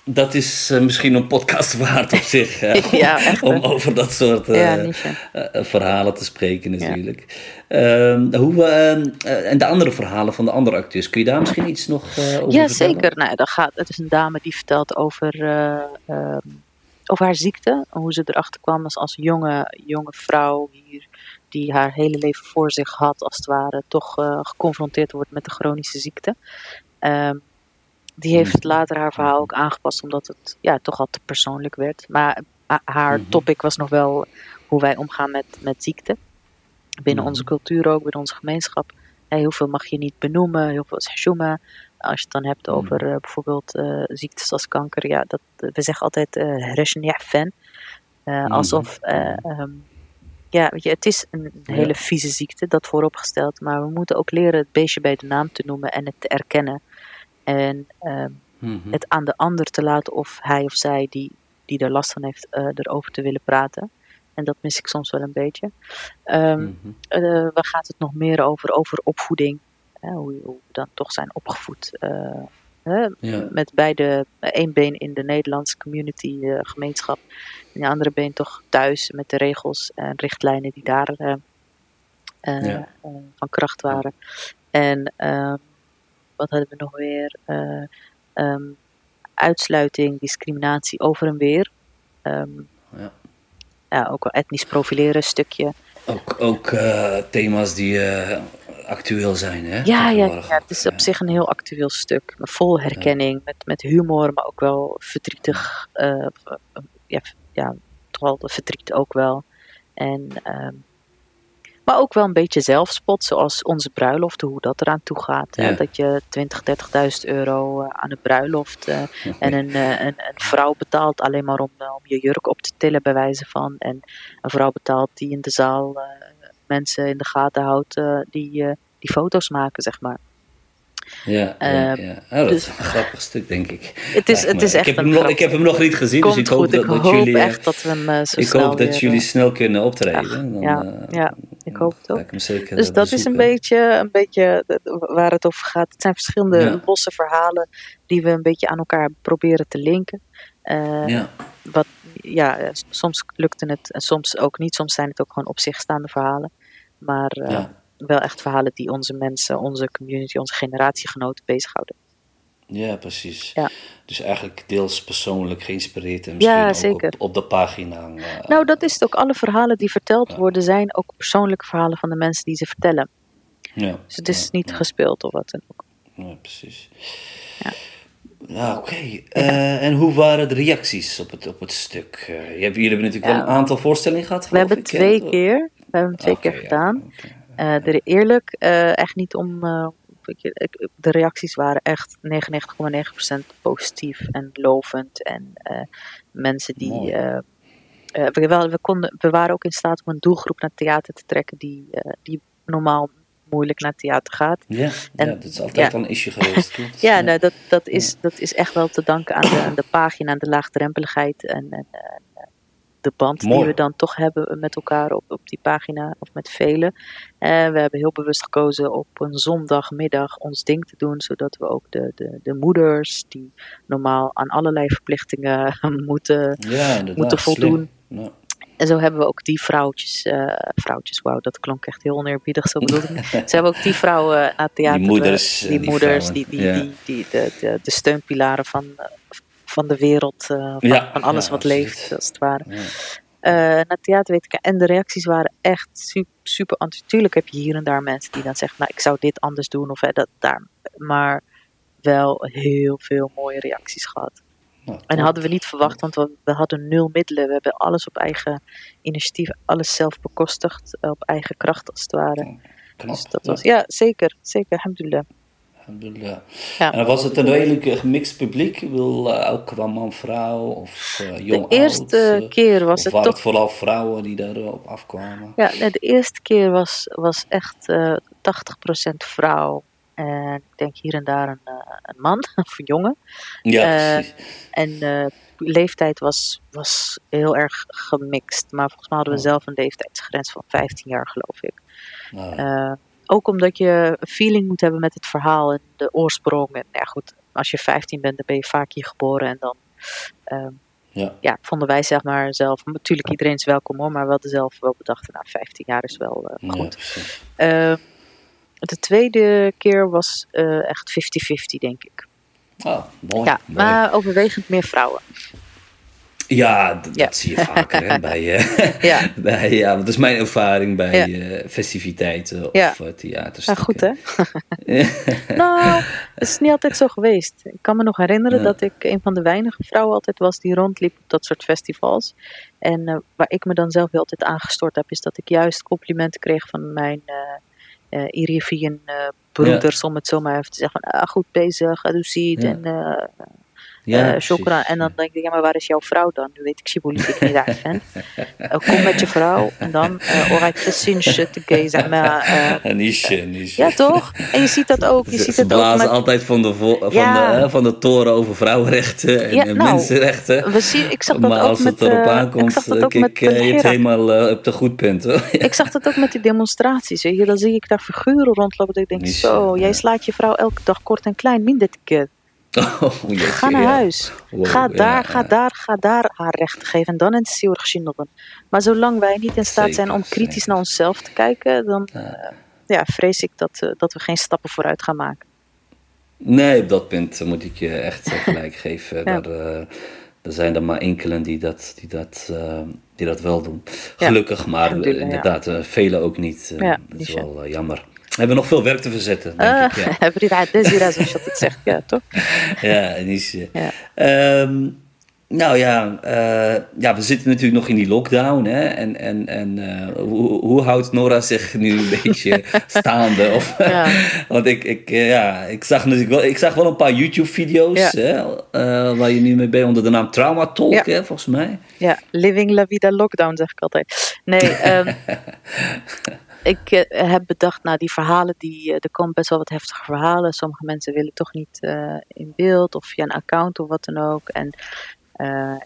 dat is eh, misschien een podcast *laughs* waard op zich. *laughs* Ja, echt, om over dat soort eh, Ja, eh, verhalen te spreken natuurlijk. Ehm, hoe, ehm, eh, en de andere verhalen van de andere acteurs, kun je daar misschien iets nog over Ja, vertellen? zeker. Nou, dan gaat, het is een dame die vertelt over, eh, ehm, over haar ziekte. Hoe ze erachter kwam als, als jonge, jonge vrouw hier, die haar hele leven voor zich had, als het ware, toch geconfronteerd wordt met de chronische ziekte. Die heeft later haar verhaal ook aangepast, omdat het ja, toch al te persoonlijk werd. Maar ha- haar Mhm. topic was nog wel hoe wij omgaan met, met ziekte. Binnen Mhm. onze cultuur ook, binnen onze gemeenschap. Heel veel mag je niet benoemen, heel veel is hashuma. Als je het dan hebt over eh, bijvoorbeeld eh, ziektes als kanker, ja, dat, we zeggen altijd uh, fan. alsof, eh, ehm, ja, weet je, het is een, hele vieze ziekte, dat vooropgesteld. Maar we moeten ook leren het beestje bij de naam te noemen en het te erkennen. En ehm, Mhm. het aan de ander te laten of hij of zij die, die er last van heeft, eh, erover te willen praten. En dat mis ik soms wel een beetje. Ehm, Mhm. eh, waar gaat het nog meer over? Over opvoeding. Hè, hoe, hoe we dan toch zijn opgevoed. eh, hè, Ja. Met beide, één been in de Nederlandse community, gemeenschap. En de andere been toch thuis met de regels en richtlijnen die daar Ja. van kracht waren. En ehm, wat hadden we nog weer? Eh, ehm, uitsluiting, discriminatie over en weer. Ehm, Ja. ja, ook wel etnisch profileren, stukje. Ook, ook eh, thema's die eh, actueel zijn, hè? Ja, ja, ja, het is op zich een heel actueel stuk. Vol herkenning, met, met humor, maar ook wel verdrietig. ja, ja, toch wel verdriet ook wel. En, ehm, maar ook wel een beetje zelfspot, zoals onze bruiloft, hoe dat eraan toe gaat. hè. Dat je 20, 30.000 euro eh, aan een bruiloft eh, *laughs* en een, eh, een, een vrouw betaalt alleen maar om, om je jurk op te tillen, bij wijze van. En een vrouw betaalt die in de zaal mensen in de gaten houdt die, die foto's maken, zeg maar. Ja, ja, Ehm, ja. Oh, dat dus- is een grappig stuk, denk ik. *laughs* Het is, het is echt ik heb, een hem nog, ik heb hem nog niet gezien, Komt dus ik hoop goed, dat, ik dat hoop jullie... eh, echt dat we hem eh, zo ik snel hoop dat weer, jullie eh, snel kunnen optreden. Dan, ja, eh, ja, ik hoop het ook. Dus eh, dat is een beetje, een beetje waar het over gaat. Het zijn verschillende losse verhalen die we een beetje aan elkaar proberen te linken. Eh, Ja, wat, ja, eh, soms lukte het en soms ook niet. Soms zijn het ook gewoon op zich staande verhalen. Maar eh, ja. Wel echt verhalen die onze mensen, onze community, onze generatiegenoten bezighouden. ja, precies. Ja. Dus eigenlijk deels persoonlijk geïnspireerd en misschien Ja, ook. Op, op de pagina. eh, Nou, dat is het ook. Alle verhalen die verteld Ja. worden zijn ook persoonlijke verhalen van de mensen die ze vertellen. ja, Dus het is niet gespeeld of wat dan ook. Ja, precies. Ja. Ja, oké. Eh, en hoe waren de reacties op het, op het stuk? Uh, jullie hebben natuurlijk wel een aantal voorstellingen gehad. We hebben twee keer. We hebben twee keer gedaan. Okay. Uh, eerlijk, echt niet om. de reacties waren echt 99,9% positief en lovend. En mensen die. we, wel, we, konden, we waren ook in staat om een doelgroep naar theater te trekken die, die normaal moeilijk naar theater gaat. Ja, en, ja dat is altijd ja. al een issue geweest. *laughs* ja, ja. Nou, dat, dat, is, dat is echt wel te danken aan de, aan de pagina, aan de laagdrempeligheid en, en, en de band Mooi. die we dan toch hebben met elkaar op, op die pagina of met velen. En we hebben heel bewust gekozen op een zondagmiddag ons ding te doen, zodat we ook de, de, de moeders die normaal aan allerlei verplichtingen *laughs* moeten, ja, moeten voldoen. Ja. En zo hebben we ook die vrouwtjes, uh, vrouwtjes, wauw, dat klonk echt heel oneerbiedig, zo bedoel ik *laughs* Ze hebben ook die vrouwen naar het theater. Die moeders. Die, die moeders, die, die, die, die, de, de, de steunpilaren van, van de wereld, uh, van, ja, van, alles ja, wat leeft, als het ware. Ja. Uh, naar theater weet ik, en de reacties waren echt super, super Tuurlijk heb je hier en daar mensen die dan zeggen, nou, ik zou dit anders doen of hè, dat daar. Maar wel heel veel mooie reacties gehad. Nou, en hadden we niet verwacht, want we, we, hadden nul middelen. We hebben alles op eigen initiatief, alles zelf bekostigd, op eigen kracht als het ware. Knap, dus dat ja. was, ja, zeker, zeker, alhamdulillah. Ja. En was het een redelijk gemixt publiek? Ik wil ook qua man, vrouw of uh, jong, De eerste oud, keer was het waren toch... het vooral vrouwen die daarop afkwamen? Ja, nee, de eerste keer was, was echt uh, 80% vrouw en ik denk hier en daar een, een man, *laughs* of een jongen. Ja, precies. En leeftijd was, was heel erg gemixt. Maar volgens mij hadden we zelf een leeftijdsgrens van 15 jaar, geloof ik. Nou, Uh, ook omdat je een feeling moet hebben met het verhaal en de oorsprong. En ja, goed, als je 15 bent, dan ben je vaak hier geboren. En dan uh, ja. ja. vonden wij zeg maar zelf, natuurlijk iedereen is welkom hoor, maar we hadden zelf wel bedacht, nou 15 jaar is wel uh, goed. Ja, de tweede keer was echt 50-50, denk ik. Oh, mooi. Ja, mooi. maar overwegend meer vrouwen. Ja, dat Ja. zie je vaker hè, bij, eh, *laughs* Ja. *laughs* bij, ja, dat is mijn ervaring bij Ja. eh, festiviteiten of Ja. eh, Ja, theaterstukken. goed hè? *laughs* nou, het is niet altijd zo geweest. Ik kan me nog herinneren dat ik een van de weinige vrouwen altijd was die rondliep op dat soort festivals. En waar ik me dan zelf heel altijd aangestort heb, is dat ik juist complimenten kreeg van mijn eh Irivian broeders, om het zo maar even te zeggen. Van, ah, goed bezig, Adoucid Ja. en eh Ja. Shokra. En dan denk ik, ja, maar waar is jouw vrouw dan? Nu weet ik Shibulitik niet daarvan. Uh, kom met je vrouw en dan uh, oraik gesinche te gezen. Uh, niche, niche. ja, toch? En je ziet dat ook. Je Ze, ziet ze het ook blazen met, altijd van de, van, Ja. de, hè, van de toren over vrouwenrechten en, Ja, en nou, mensenrechten. we zien, ik zag dat maar ook als met, het erop eh, aankomt, ik met je het helemaal op de goed punt. hoor. *laughs* Ik zag dat ook met die demonstraties. Weet je. Dan zie ik daar figuren rondlopen. Dat ik denk, zo, jij slaat je vrouw elke dag kort en klein. Minder te keer. Oh, Ga naar ja. huis. Wow, ga daar, ga daar, ga daar haar rechten geven. En dan in het Siorgshindelen. Maar zolang wij niet in staat zijn om kritisch naar onszelf te kijken, dan Ja. eh, ja, vrees ik dat, eh, dat we geen stappen vooruit gaan maken. Nee, op dat punt moet ik je echt eh, gelijk *laughs* geven. Ja. Daar, eh, er zijn er maar enkelen die dat, die dat, eh, die dat wel doen. Ja. Gelukkig, maar eh, ja. inderdaad, eh, velen ook niet. Eh, Ja, dat is wel eh, jammer. We hebben nog veel werk te verzetten, denk Ah, ik. Ja. *laughs* Zoals je dat zegt. Ja, *laughs* toch? ja, en is, eh, Ja. ehm, nou ja, eh, ja, we zitten natuurlijk nog in die lockdown. Hè? En, en, en eh, hoe, hoe houdt Nora zich nu een *laughs* beetje staande? Of, Ja. want ik, ik, ja, ik, zag natuurlijk wel, ik zag wel een paar YouTube-video's Ja. waar je nu mee bent onder de naam Trauma Talk, Ja. hè, volgens mij. Ja, living la vida lockdown zeg ik altijd. Nee, ehm, ik eh, heb bedacht, nou die verhalen, die, eh, er komen best wel wat heftige verhalen. Sommige mensen willen toch niet eh, in beeld of via een account of wat dan ook. En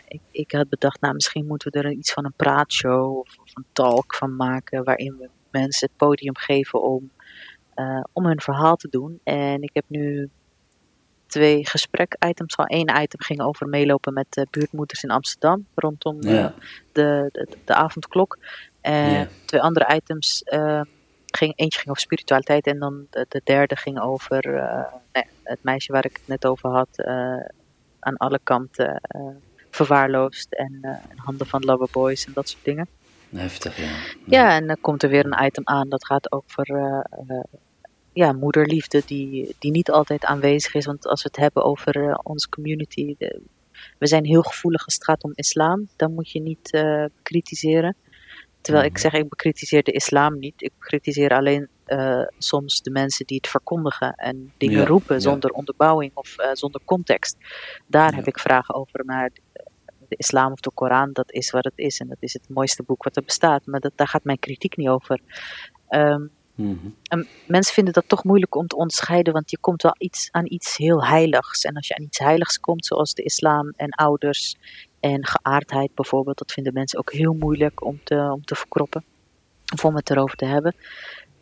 ik, ik had bedacht, nou misschien moeten we er iets van een praatshow of, of een talk van maken. Waarin we mensen het podium geven om, om hun verhaal te doen. En ik heb nu twee gesprek-items. Al één item ging over meelopen met de buurtmoeders in Amsterdam rondom de, de avondklok. En Ja. twee andere items. eh, ging, eentje ging over spiritualiteit en dan de, de derde ging over eh, nee, het meisje waar ik het net over had. eh, aan alle kanten verwaarloosd en handen van loverboys en dat soort dingen. Heftig, ja. Ja, en dan komt er weer een item aan dat gaat over ja, moederliefde die, die niet altijd aanwezig is. Want als we het hebben over uh, onze community, we zijn heel gevoelig als het gaat om islam. Dan moet je niet uh, kritiseren. Terwijl ik mhm. zeg, ik bekritiseer de islam niet. Ik bekritiseer alleen uh, soms de mensen die het verkondigen en dingen roepen zonder onderbouwing of uh, zonder context. Daar ja. heb ik vragen over. Maar de islam of de Koran, dat is wat het is. En dat is het mooiste boek wat er bestaat. Maar dat, daar gaat mijn kritiek niet over. Um, Mm En mensen vinden dat toch moeilijk om te onderscheiden, want je komt wel iets aan iets heel heiligs. En als je aan iets heiligs komt, zoals de islam en ouders en geaardheid bijvoorbeeld, dat vinden mensen ook heel moeilijk om te, om te verkroppen. Of om het erover te hebben.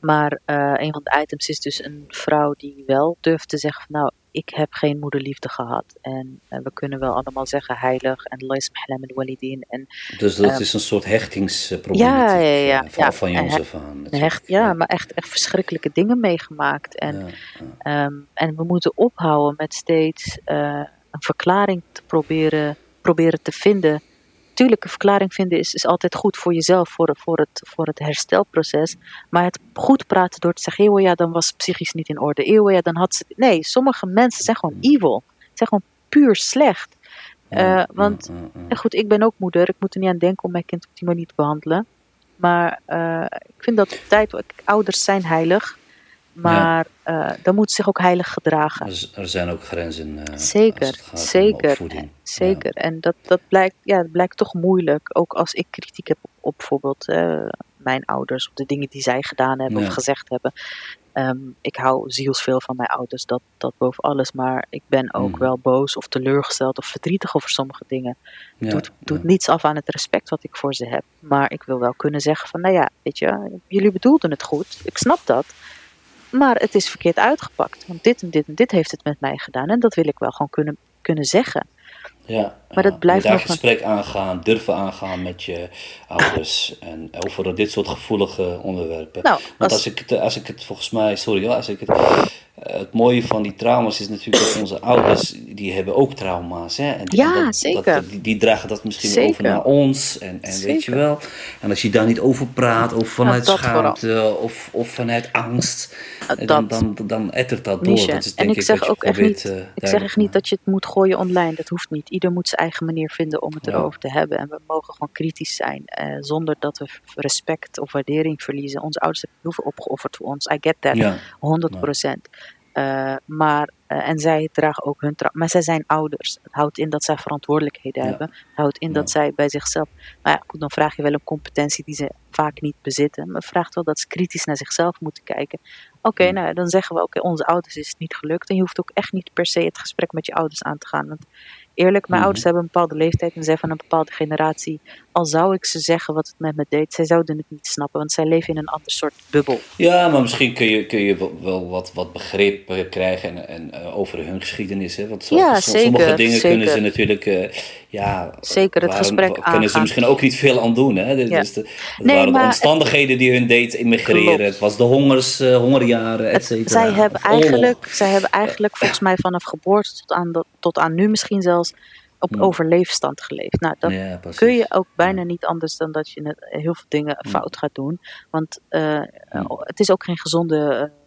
Maar uh, een van de items is dus een vrouw die wel durft te zeggen: van, Nou, ik heb geen moederliefde gehad. En uh, we kunnen wel allemaal zeggen heilig en walidin. En, dus dat um, is een soort hechtingsprobleem ja, ja, ja, van, ja, van jongs af aan. Hecht, ja, maar echt, echt verschrikkelijke dingen meegemaakt. En, ja, um, en we moeten ophouden met steeds uh, een verklaring te proberen, proberen te vinden Tuurlijk, een verklaring vinden is, is altijd goed voor jezelf, voor, voor, het, voor het herstelproces. Maar het goed praten door te zeggen, eeuw ja, dan was psychisch niet in orde. Eeuw ja, dan had ze... Nee, sommige mensen zijn gewoon evil. Zijn gewoon puur slecht. Uh, want, en goed, ik ben ook moeder. Ik moet er niet aan denken om mijn kind op die manier te behandelen. Maar uh, ik vind dat de tijd, ouders zijn heilig. Maar ja. uh, dan moet zich ook heilig gedragen. Er zijn ook grenzen. Uh, zeker, zeker. zeker. Ja. En dat, dat, blijkt, ja, dat blijkt toch moeilijk. Ook als ik kritiek heb op, op bijvoorbeeld uh, mijn ouders, op de dingen die zij gedaan hebben ja. of gezegd hebben. Um, ik hou zielsveel van mijn ouders, dat, dat boven alles. Maar ik ben ook mm. wel boos of teleurgesteld of verdrietig over sommige dingen. Doet, doet niets af aan het respect wat ik voor ze heb. Maar ik wil wel kunnen zeggen van, nou ja, weet je, jullie bedoelden het goed. Ik snap dat. Maar het is verkeerd uitgepakt. Want dit en dit en dit heeft het met mij gedaan. En dat wil ik wel gewoon kunnen, kunnen zeggen. Ja, maar dat blijft daar nog gesprek een... aangaan, durven aangaan met je ouders en over dit soort gevoelige onderwerpen. Nou, Want als... ik het, als ik het volgens mij, sorry, als ik het eh, het mooie van die trauma's is natuurlijk dat onze ouders, die hebben ook trauma's. Hè? En die, ja, dat, zeker. Dat, die, die, dragen dat misschien zeker. over naar ons. En, en weet je wel. En als je daar niet over praat, of vanuit schaamte, of, of vanuit angst, dan, dan, dan ettert dat door. Dat is, en ik, ik zeg ook echt niet, uh, ik zeg echt niet dat je het moet gooien online. Dat hoeft niet. Ieder moet zijn eigen manier vinden om het ja. erover te hebben. En we mogen gewoon kritisch zijn, uh, zonder dat we respect of waardering verliezen. Onze ouders hebben heel veel opgeofferd voor ons. I get that, ja. 100 procent. Uh, maar, uh, en zij dragen ook hun trauma. Maar zij zijn ouders. Het houdt in dat zij verantwoordelijkheden ja. hebben. Het houdt in ja. dat zij bij zichzelf. Maar ja, goed, dan vraag je wel een competentie die ze vaak niet bezitten. Maar vraagt wel dat ze kritisch naar zichzelf moeten kijken. Oké, okay, mm. nou dan zeggen we: oké, okay, onze ouders is het niet gelukt. En je hoeft ook echt niet per se het gesprek met je ouders aan te gaan. Want eerlijk, mijn mm. ouders hebben een bepaalde leeftijd en zijn van een bepaalde generatie. Al zou ik ze zeggen wat het met me deed, zij zouden het niet snappen, want zij leven in een ander soort bubbel. Ja, maar misschien kun je, kun je wel wat, wat begrip krijgen en, en uh, over hun geschiedenis. Hè? Want zo, ja, sommige zeker, dingen zeker. kunnen ze natuurlijk. Uh, ja, zeker het gesprek aan. Kunnen ze misschien ook niet veel aan doen. Hè? Ja. Dus de, het nee, waren de omstandigheden die hun deed immigreren. Klopt. Het was de hongers, uh, hongerjaren, et cetera. Zij hebben, eigenlijk, zij hebben eigenlijk volgens mij vanaf geboorte tot aan, de, tot aan nu misschien zelfs op Hmm. overleefstand geleefd. Nou, Ja, precies. kun je ook bijna niet anders dan dat je heel veel dingen Hmm. fout gaat doen. Want eh, het is ook geen gezonde eh,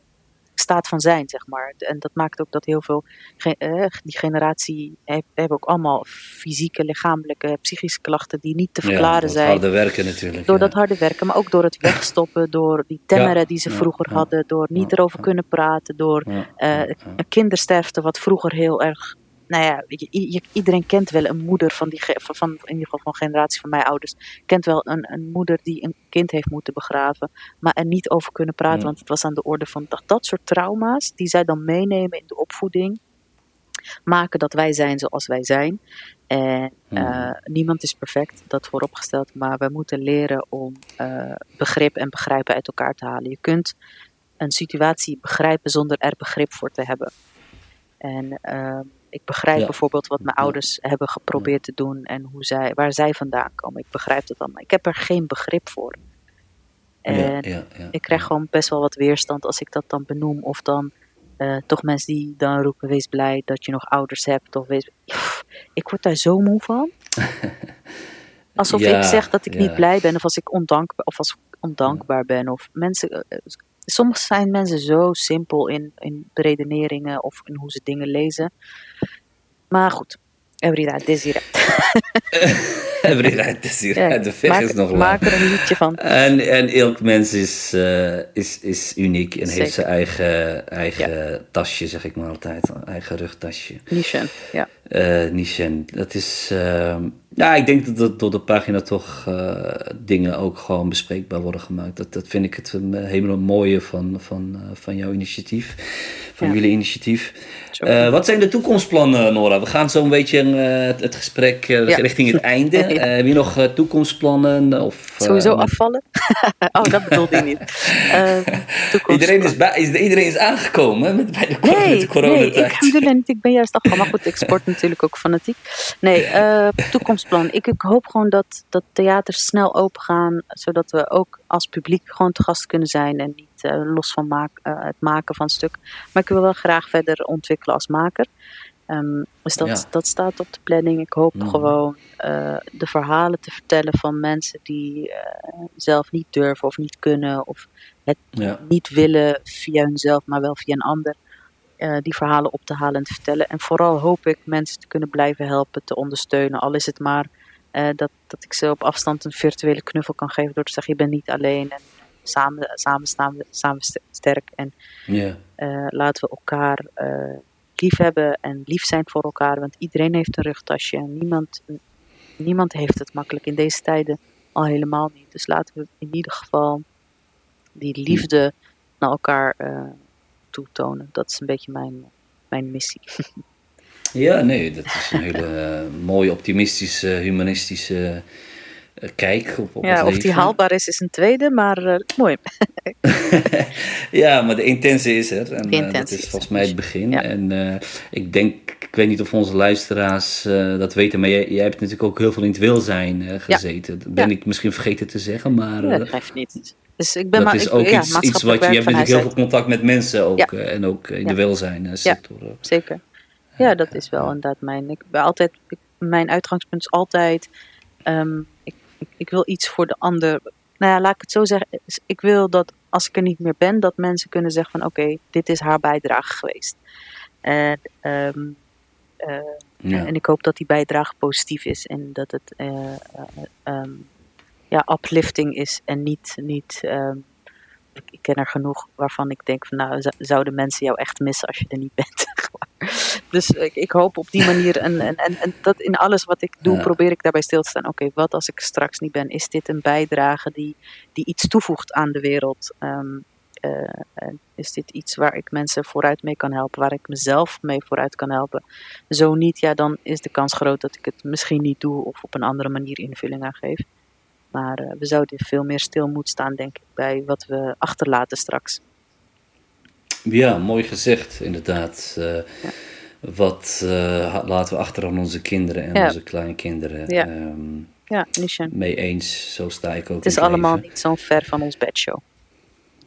staat van zijn, zeg maar. En dat maakt ook dat heel veel, eh, die generatie heeft, hebben ook allemaal fysieke, lichamelijke, psychische klachten die niet te Ja, verklaren dat zijn. harde werken natuurlijk. Door ja. dat harde werken, maar ook door het wegstoppen, door die temmeren Ja, die ze vroeger hadden, door niet erover kunnen praten, door een kindersterfte, wat vroeger heel erg. Nou ja, je, je- iedereen kent wel een moeder van die, van, in ieder geval van de generatie van mijn ouders, kent wel een, een moeder die een kind heeft moeten begraven, maar er niet over kunnen praten, Ja. want het was aan de orde van dat, dat soort trauma's die zij dan meenemen in de opvoeding, maken dat wij zijn zoals wij zijn. En eh, niemand is perfect, dat vooropgesteld, maar we moeten leren om eh, begrip en begrijpen uit elkaar te halen. Je kunt een situatie begrijpen zonder er begrip voor te hebben. En eh, ik begrijp Ja. bijvoorbeeld wat mijn Ja. ouders hebben geprobeerd te doen en hoe zij, waar zij vandaan komen. Ik begrijp dat allemaal. Ik heb er geen begrip voor. En Ja, ja, ja. ik krijg gewoon best wel wat weerstand als ik dat dan benoem. Of dan eh, toch mensen die dan roepen: wees blij dat je nog ouders hebt. Of wees. Pff, ik word daar zo moe van. *laughs* Alsof Ja, ik zeg dat ik ja. niet blij ben, of als ik ondankbaar, of als ik ondankbaar ben. Of mensen. eh, soms zijn mensen zo simpel in, in beredeneringen of in hoe ze dingen lezen. Maar goed, every desire. every right desire. de weg is nog lang. Maak er een liedje van. En, en elk mens is, uh, is, is uniek en Zeker. heeft zijn eigen, eigen ja. tasje, zeg ik maar altijd. Eigen rugtasje. Nishan, ja. Uh. Dat is... Uh, ja, ik denk dat, dat door de pagina toch uh, dingen ook gewoon bespreekbaar worden gemaakt. Dat, dat vind ik het een hele mooie van, van, van jouw initiatief. Van ja. jullie initiatief. Wat zijn de toekomstplannen, Nora? We gaan zo'n beetje uh, het gesprek ja. richting het einde. *laughs* heb je nog toekomstplannen? Of, Sowieso afvallen? *laughs* oh, dat bedoelde je niet. iedereen, is iedereen is aangekomen met, bij de, nee, met de coronatijd. Nee, ik niet. Ik ben juist afgevallen. Maar goed, ik sport *laughs* natuurlijk ook fanatiek. Nee, *laughs* toekomstplan. Ik, ik, hoop gewoon dat, dat theaters snel open gaan. Zodat we ook als publiek gewoon te gast kunnen zijn. En niet los van maak, het maken van stuk. Maar ik wil wel graag verder ontwikkelen als maker. Um, dus dat, ja. dat staat op de planning. Ik hoop mm. gewoon uh, de verhalen te vertellen van mensen die uh, zelf niet durven of niet kunnen of het ja. niet willen via hunzelf, maar wel via een ander. Uh, die verhalen op te halen en te vertellen. En vooral hoop ik mensen te kunnen blijven helpen, te ondersteunen. Al is het maar dat, dat ik ze op afstand een virtuele knuffel kan geven door te zeggen: Je bent niet alleen. En samen, samen staan we samen sterk. En yeah. uh, laten we elkaar lief hebben en lief zijn voor elkaar. Want iedereen heeft een rugtasje en niemand, niemand heeft het makkelijk in deze tijden al helemaal niet. Dus laten we in ieder geval die liefde naar elkaar toetonen. Dat is een beetje mijn, mijn missie. *laughs* Ja, nee, dat is een hele mooie, optimistische, humanistische kijk op, op ja, of leven. die haalbaar is, is een tweede, maar uh, mooi. *laughs* ja, maar de intentie is er. En uh, dat is volgens mij het begin. Ja. En uh, ik denk, ik weet niet of onze luisteraars dat weten, maar jij, jij, hebt natuurlijk ook heel veel in het welzijn gezeten. Ja. Dat ben ik misschien vergeten te zeggen, maar... Ja, dat geeft niet. Dus ik ben dat maar, is ik, ook ja, iets, iets wat je, je hebt natuurlijk heel veel contact met mensen ook. en ook in de welzijnsector. Ja, zeker. Ja, dat is wel inderdaad mijn... Ik ben altijd, ik, mijn uitgangspunt is altijd... Um, ik, ik, ik, wil iets voor de ander. Nou ja, laat ik het zo zeggen. Ik wil dat als ik er niet meer ben, dat mensen kunnen zeggen van oké, okay, dit is haar bijdrage geweest. En, um, uh, ja. en ik hoop dat die bijdrage positief is en dat het uh, um, ja, uplifting is en niet, niet um, ik, ken er genoeg waarvan ik denk van nou, zouden mensen jou echt missen als je er niet *laughs* bent. dus ik, ik, hoop op die manier en, en, en, en, dat in alles wat ik doe, ja. probeer ik daarbij stil te staan. Oké, okay, wat als ik straks niet ben? Is dit een bijdrage die, die iets toevoegt aan de wereld? Um, uh, is dit iets waar ik mensen vooruit mee kan helpen, waar ik mezelf mee vooruit kan helpen? Zo niet, ja, dan is de kans groot dat ik het misschien niet doe of op een andere manier invulling aan geef. Maar uh, we zouden veel meer stil moeten staan, denk ik, bij wat we achterlaten straks. Ja, mooi gezegd, inderdaad. Uh, ja. Wat uh, laten we achter aan onze kinderen en ja. onze kleinkinderen? Ja, um, ja Nishan. Mee eens, zo sta ik ook. Het is allemaal niet zo ver van ons bedshow.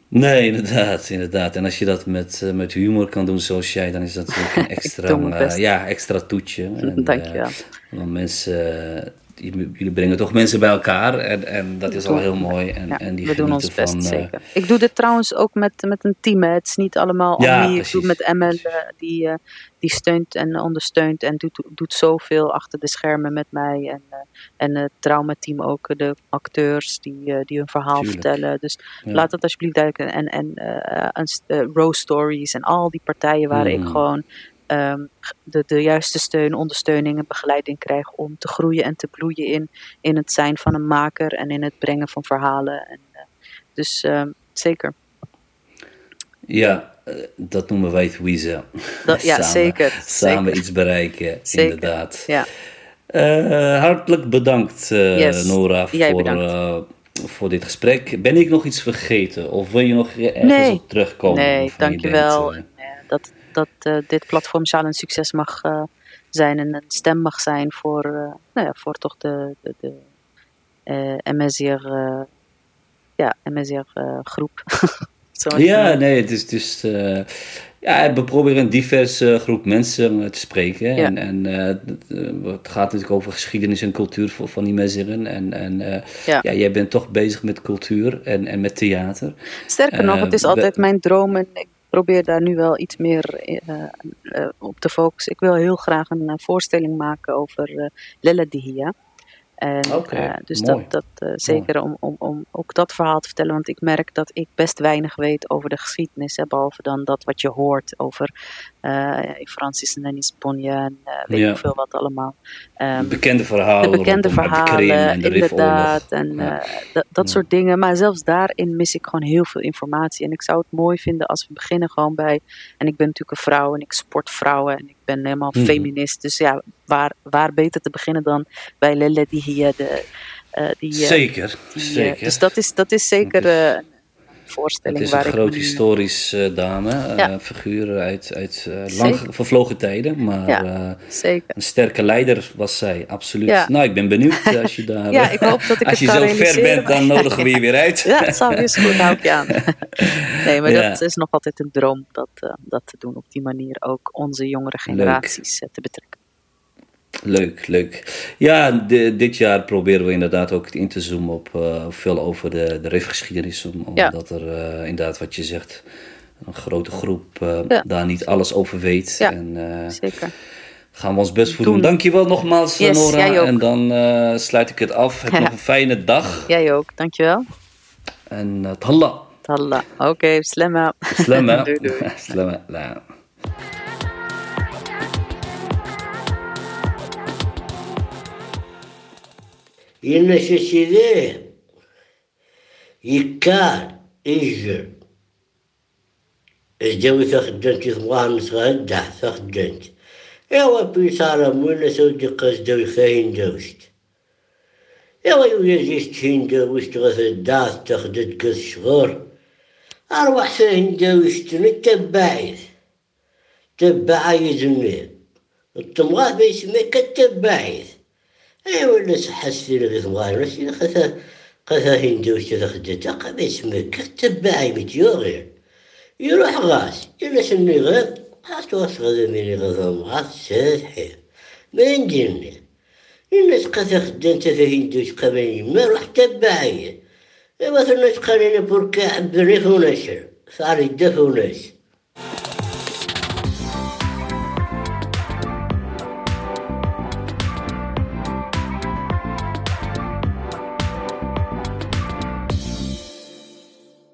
Nee, inderdaad, inderdaad. En als je dat met, uh, met humor kan doen zoals jij, dan is dat natuurlijk een *laughs* extra, ja, extra toetje. *laughs* Dank je wel. Want mensen jullie brengen toch mensen bij elkaar en, en dat is al heel mooi. En, ja, en die we doen ons best, van, zeker. Ik doe dit trouwens ook met, met een team. Hè. Het is niet allemaal ja, Annie. Ik doe met Emel, uh, die, uh, die steunt en ondersteunt en doet, doet zoveel achter de schermen met mij. En, uh, en het traumateam ook, de acteurs die, die hun verhaal Tuurlijk. vertellen. Dus ja. laat dat alsjeblieft duidelijk. En, en uh, Rose Stories en al die partijen waar mm. ik gewoon um, de, de juiste steun, ondersteuning en begeleiding krijg om te groeien en te bloeien in, in het zijn van een maker en in het brengen van verhalen. En, uh, dus uh, zeker. Ja, dat noemen wij. Dat, ja, samen, zeker. Samen zeker. iets bereiken, zeker. inderdaad. Ja. Uh, hartelijk bedankt, uh, yes. Nora, voor, uh, voor dit gesprek. Ben ik nog iets vergeten? Of wil je nog ergens nee. op terugkomen? Nee, dankjewel. Je dat, dat uh, dit platform zou een succes mag uh, zijn en een stem mag zijn voor, uh, nou ja, voor toch de, de, de MSR, ja, MSR groep. *laughs* ja, nee, het is, het is Ja, we proberen een diverse groep mensen te spreken. En, en het gaat natuurlijk over geschiedenis en cultuur van die mensen. En, en ja. ja. jij bent toch bezig met cultuur en, en met theater. Sterker nog, het is altijd mijn droom en ik probeer daar nu wel iets meer op te focussen. Ik wil heel graag een voorstelling maken over Lella Dihia. En, uh, dus dat, dat uh, zeker om, om, om ook dat verhaal te vertellen, want ik merk dat ik best weinig weet over de geschiedenis, hè, behalve dan dat wat je hoort over uh, Francis en Denis Ponje en weet ja. ik veel wat allemaal. Um, bekende verhalen. De bekende verhalen, en de inderdaad. En ja. dat, soort dingen. Maar zelfs daarin mis ik gewoon heel veel informatie. En ik zou het mooi vinden als we beginnen gewoon bij, en ik ben natuurlijk een vrouw en ik sport vrouwen en ik ben helemaal mm. feminist. Dus ja, waar, waar beter te beginnen dan bij Lele die hier de. Uh, die, zeker, die, zeker. Dus dat is, dat is zeker voorstelling. Het is een groot historisch uh, dame, ja. figuur uit, uit lang vervlogen tijden. Maar ja, zeker. een sterke leider was zij, absoluut. Ja. Nou, ik ben benieuwd *laughs* als je daar. ja, ik hoop dat ik als je zo ver bent, dan nodigen we je weer uit. *laughs* ja, het zou eens goed, hou ik je aan. *laughs* nee, maar dat is nog altijd een droom, dat, dat te doen op die manier. Ook onze jongere generaties Leuk. te betrekken. Leuk, leuk. Ja, dit jaar proberen we inderdaad ook in te zoomen op uh, veel over de, de riffgeschiedenis. Omdat er uh, inderdaad, wat je zegt, een grote groep uh, ja. daar niet alles over weet. Ja, en, zeker. Gaan we ons best voor doen. doen. Dankjewel nogmaals, yes, Nora. En dan sluit ik het af. Heb nog een fijne dag. *laughs* Jij ook, dankjewel. En uh, talla. Talla, oké, okay, slemma. Slemma. doei, doei. *laughs* slemma. ينششيليه يكار إجر الجوي ثخدنت يثمغاها مسغاها الدح ثخدنت إيوا بي صار مولا سو قاس دوي خاين دوشت يا إيوا يوجيشت هين دوشت غث الداث تخدد كث شغور. أروح فاهن دوشت نتبعيث تبعيث. نيب التمغاه بيسميك التبعيث. ايوا الناس حاس في لغي ثوار ماشي خاصها خثا هندوس كذا خدتا قبيس مكة تبعي غير يروح غاس إلا سمي غاب غاس واسغد مني غضم غاس ساتحي ما نديرني الناس خدام تا تفا هندوس قبيل يما روح تبعي. إيوا الناس قالين بركا عبري صار فعلي دفوناش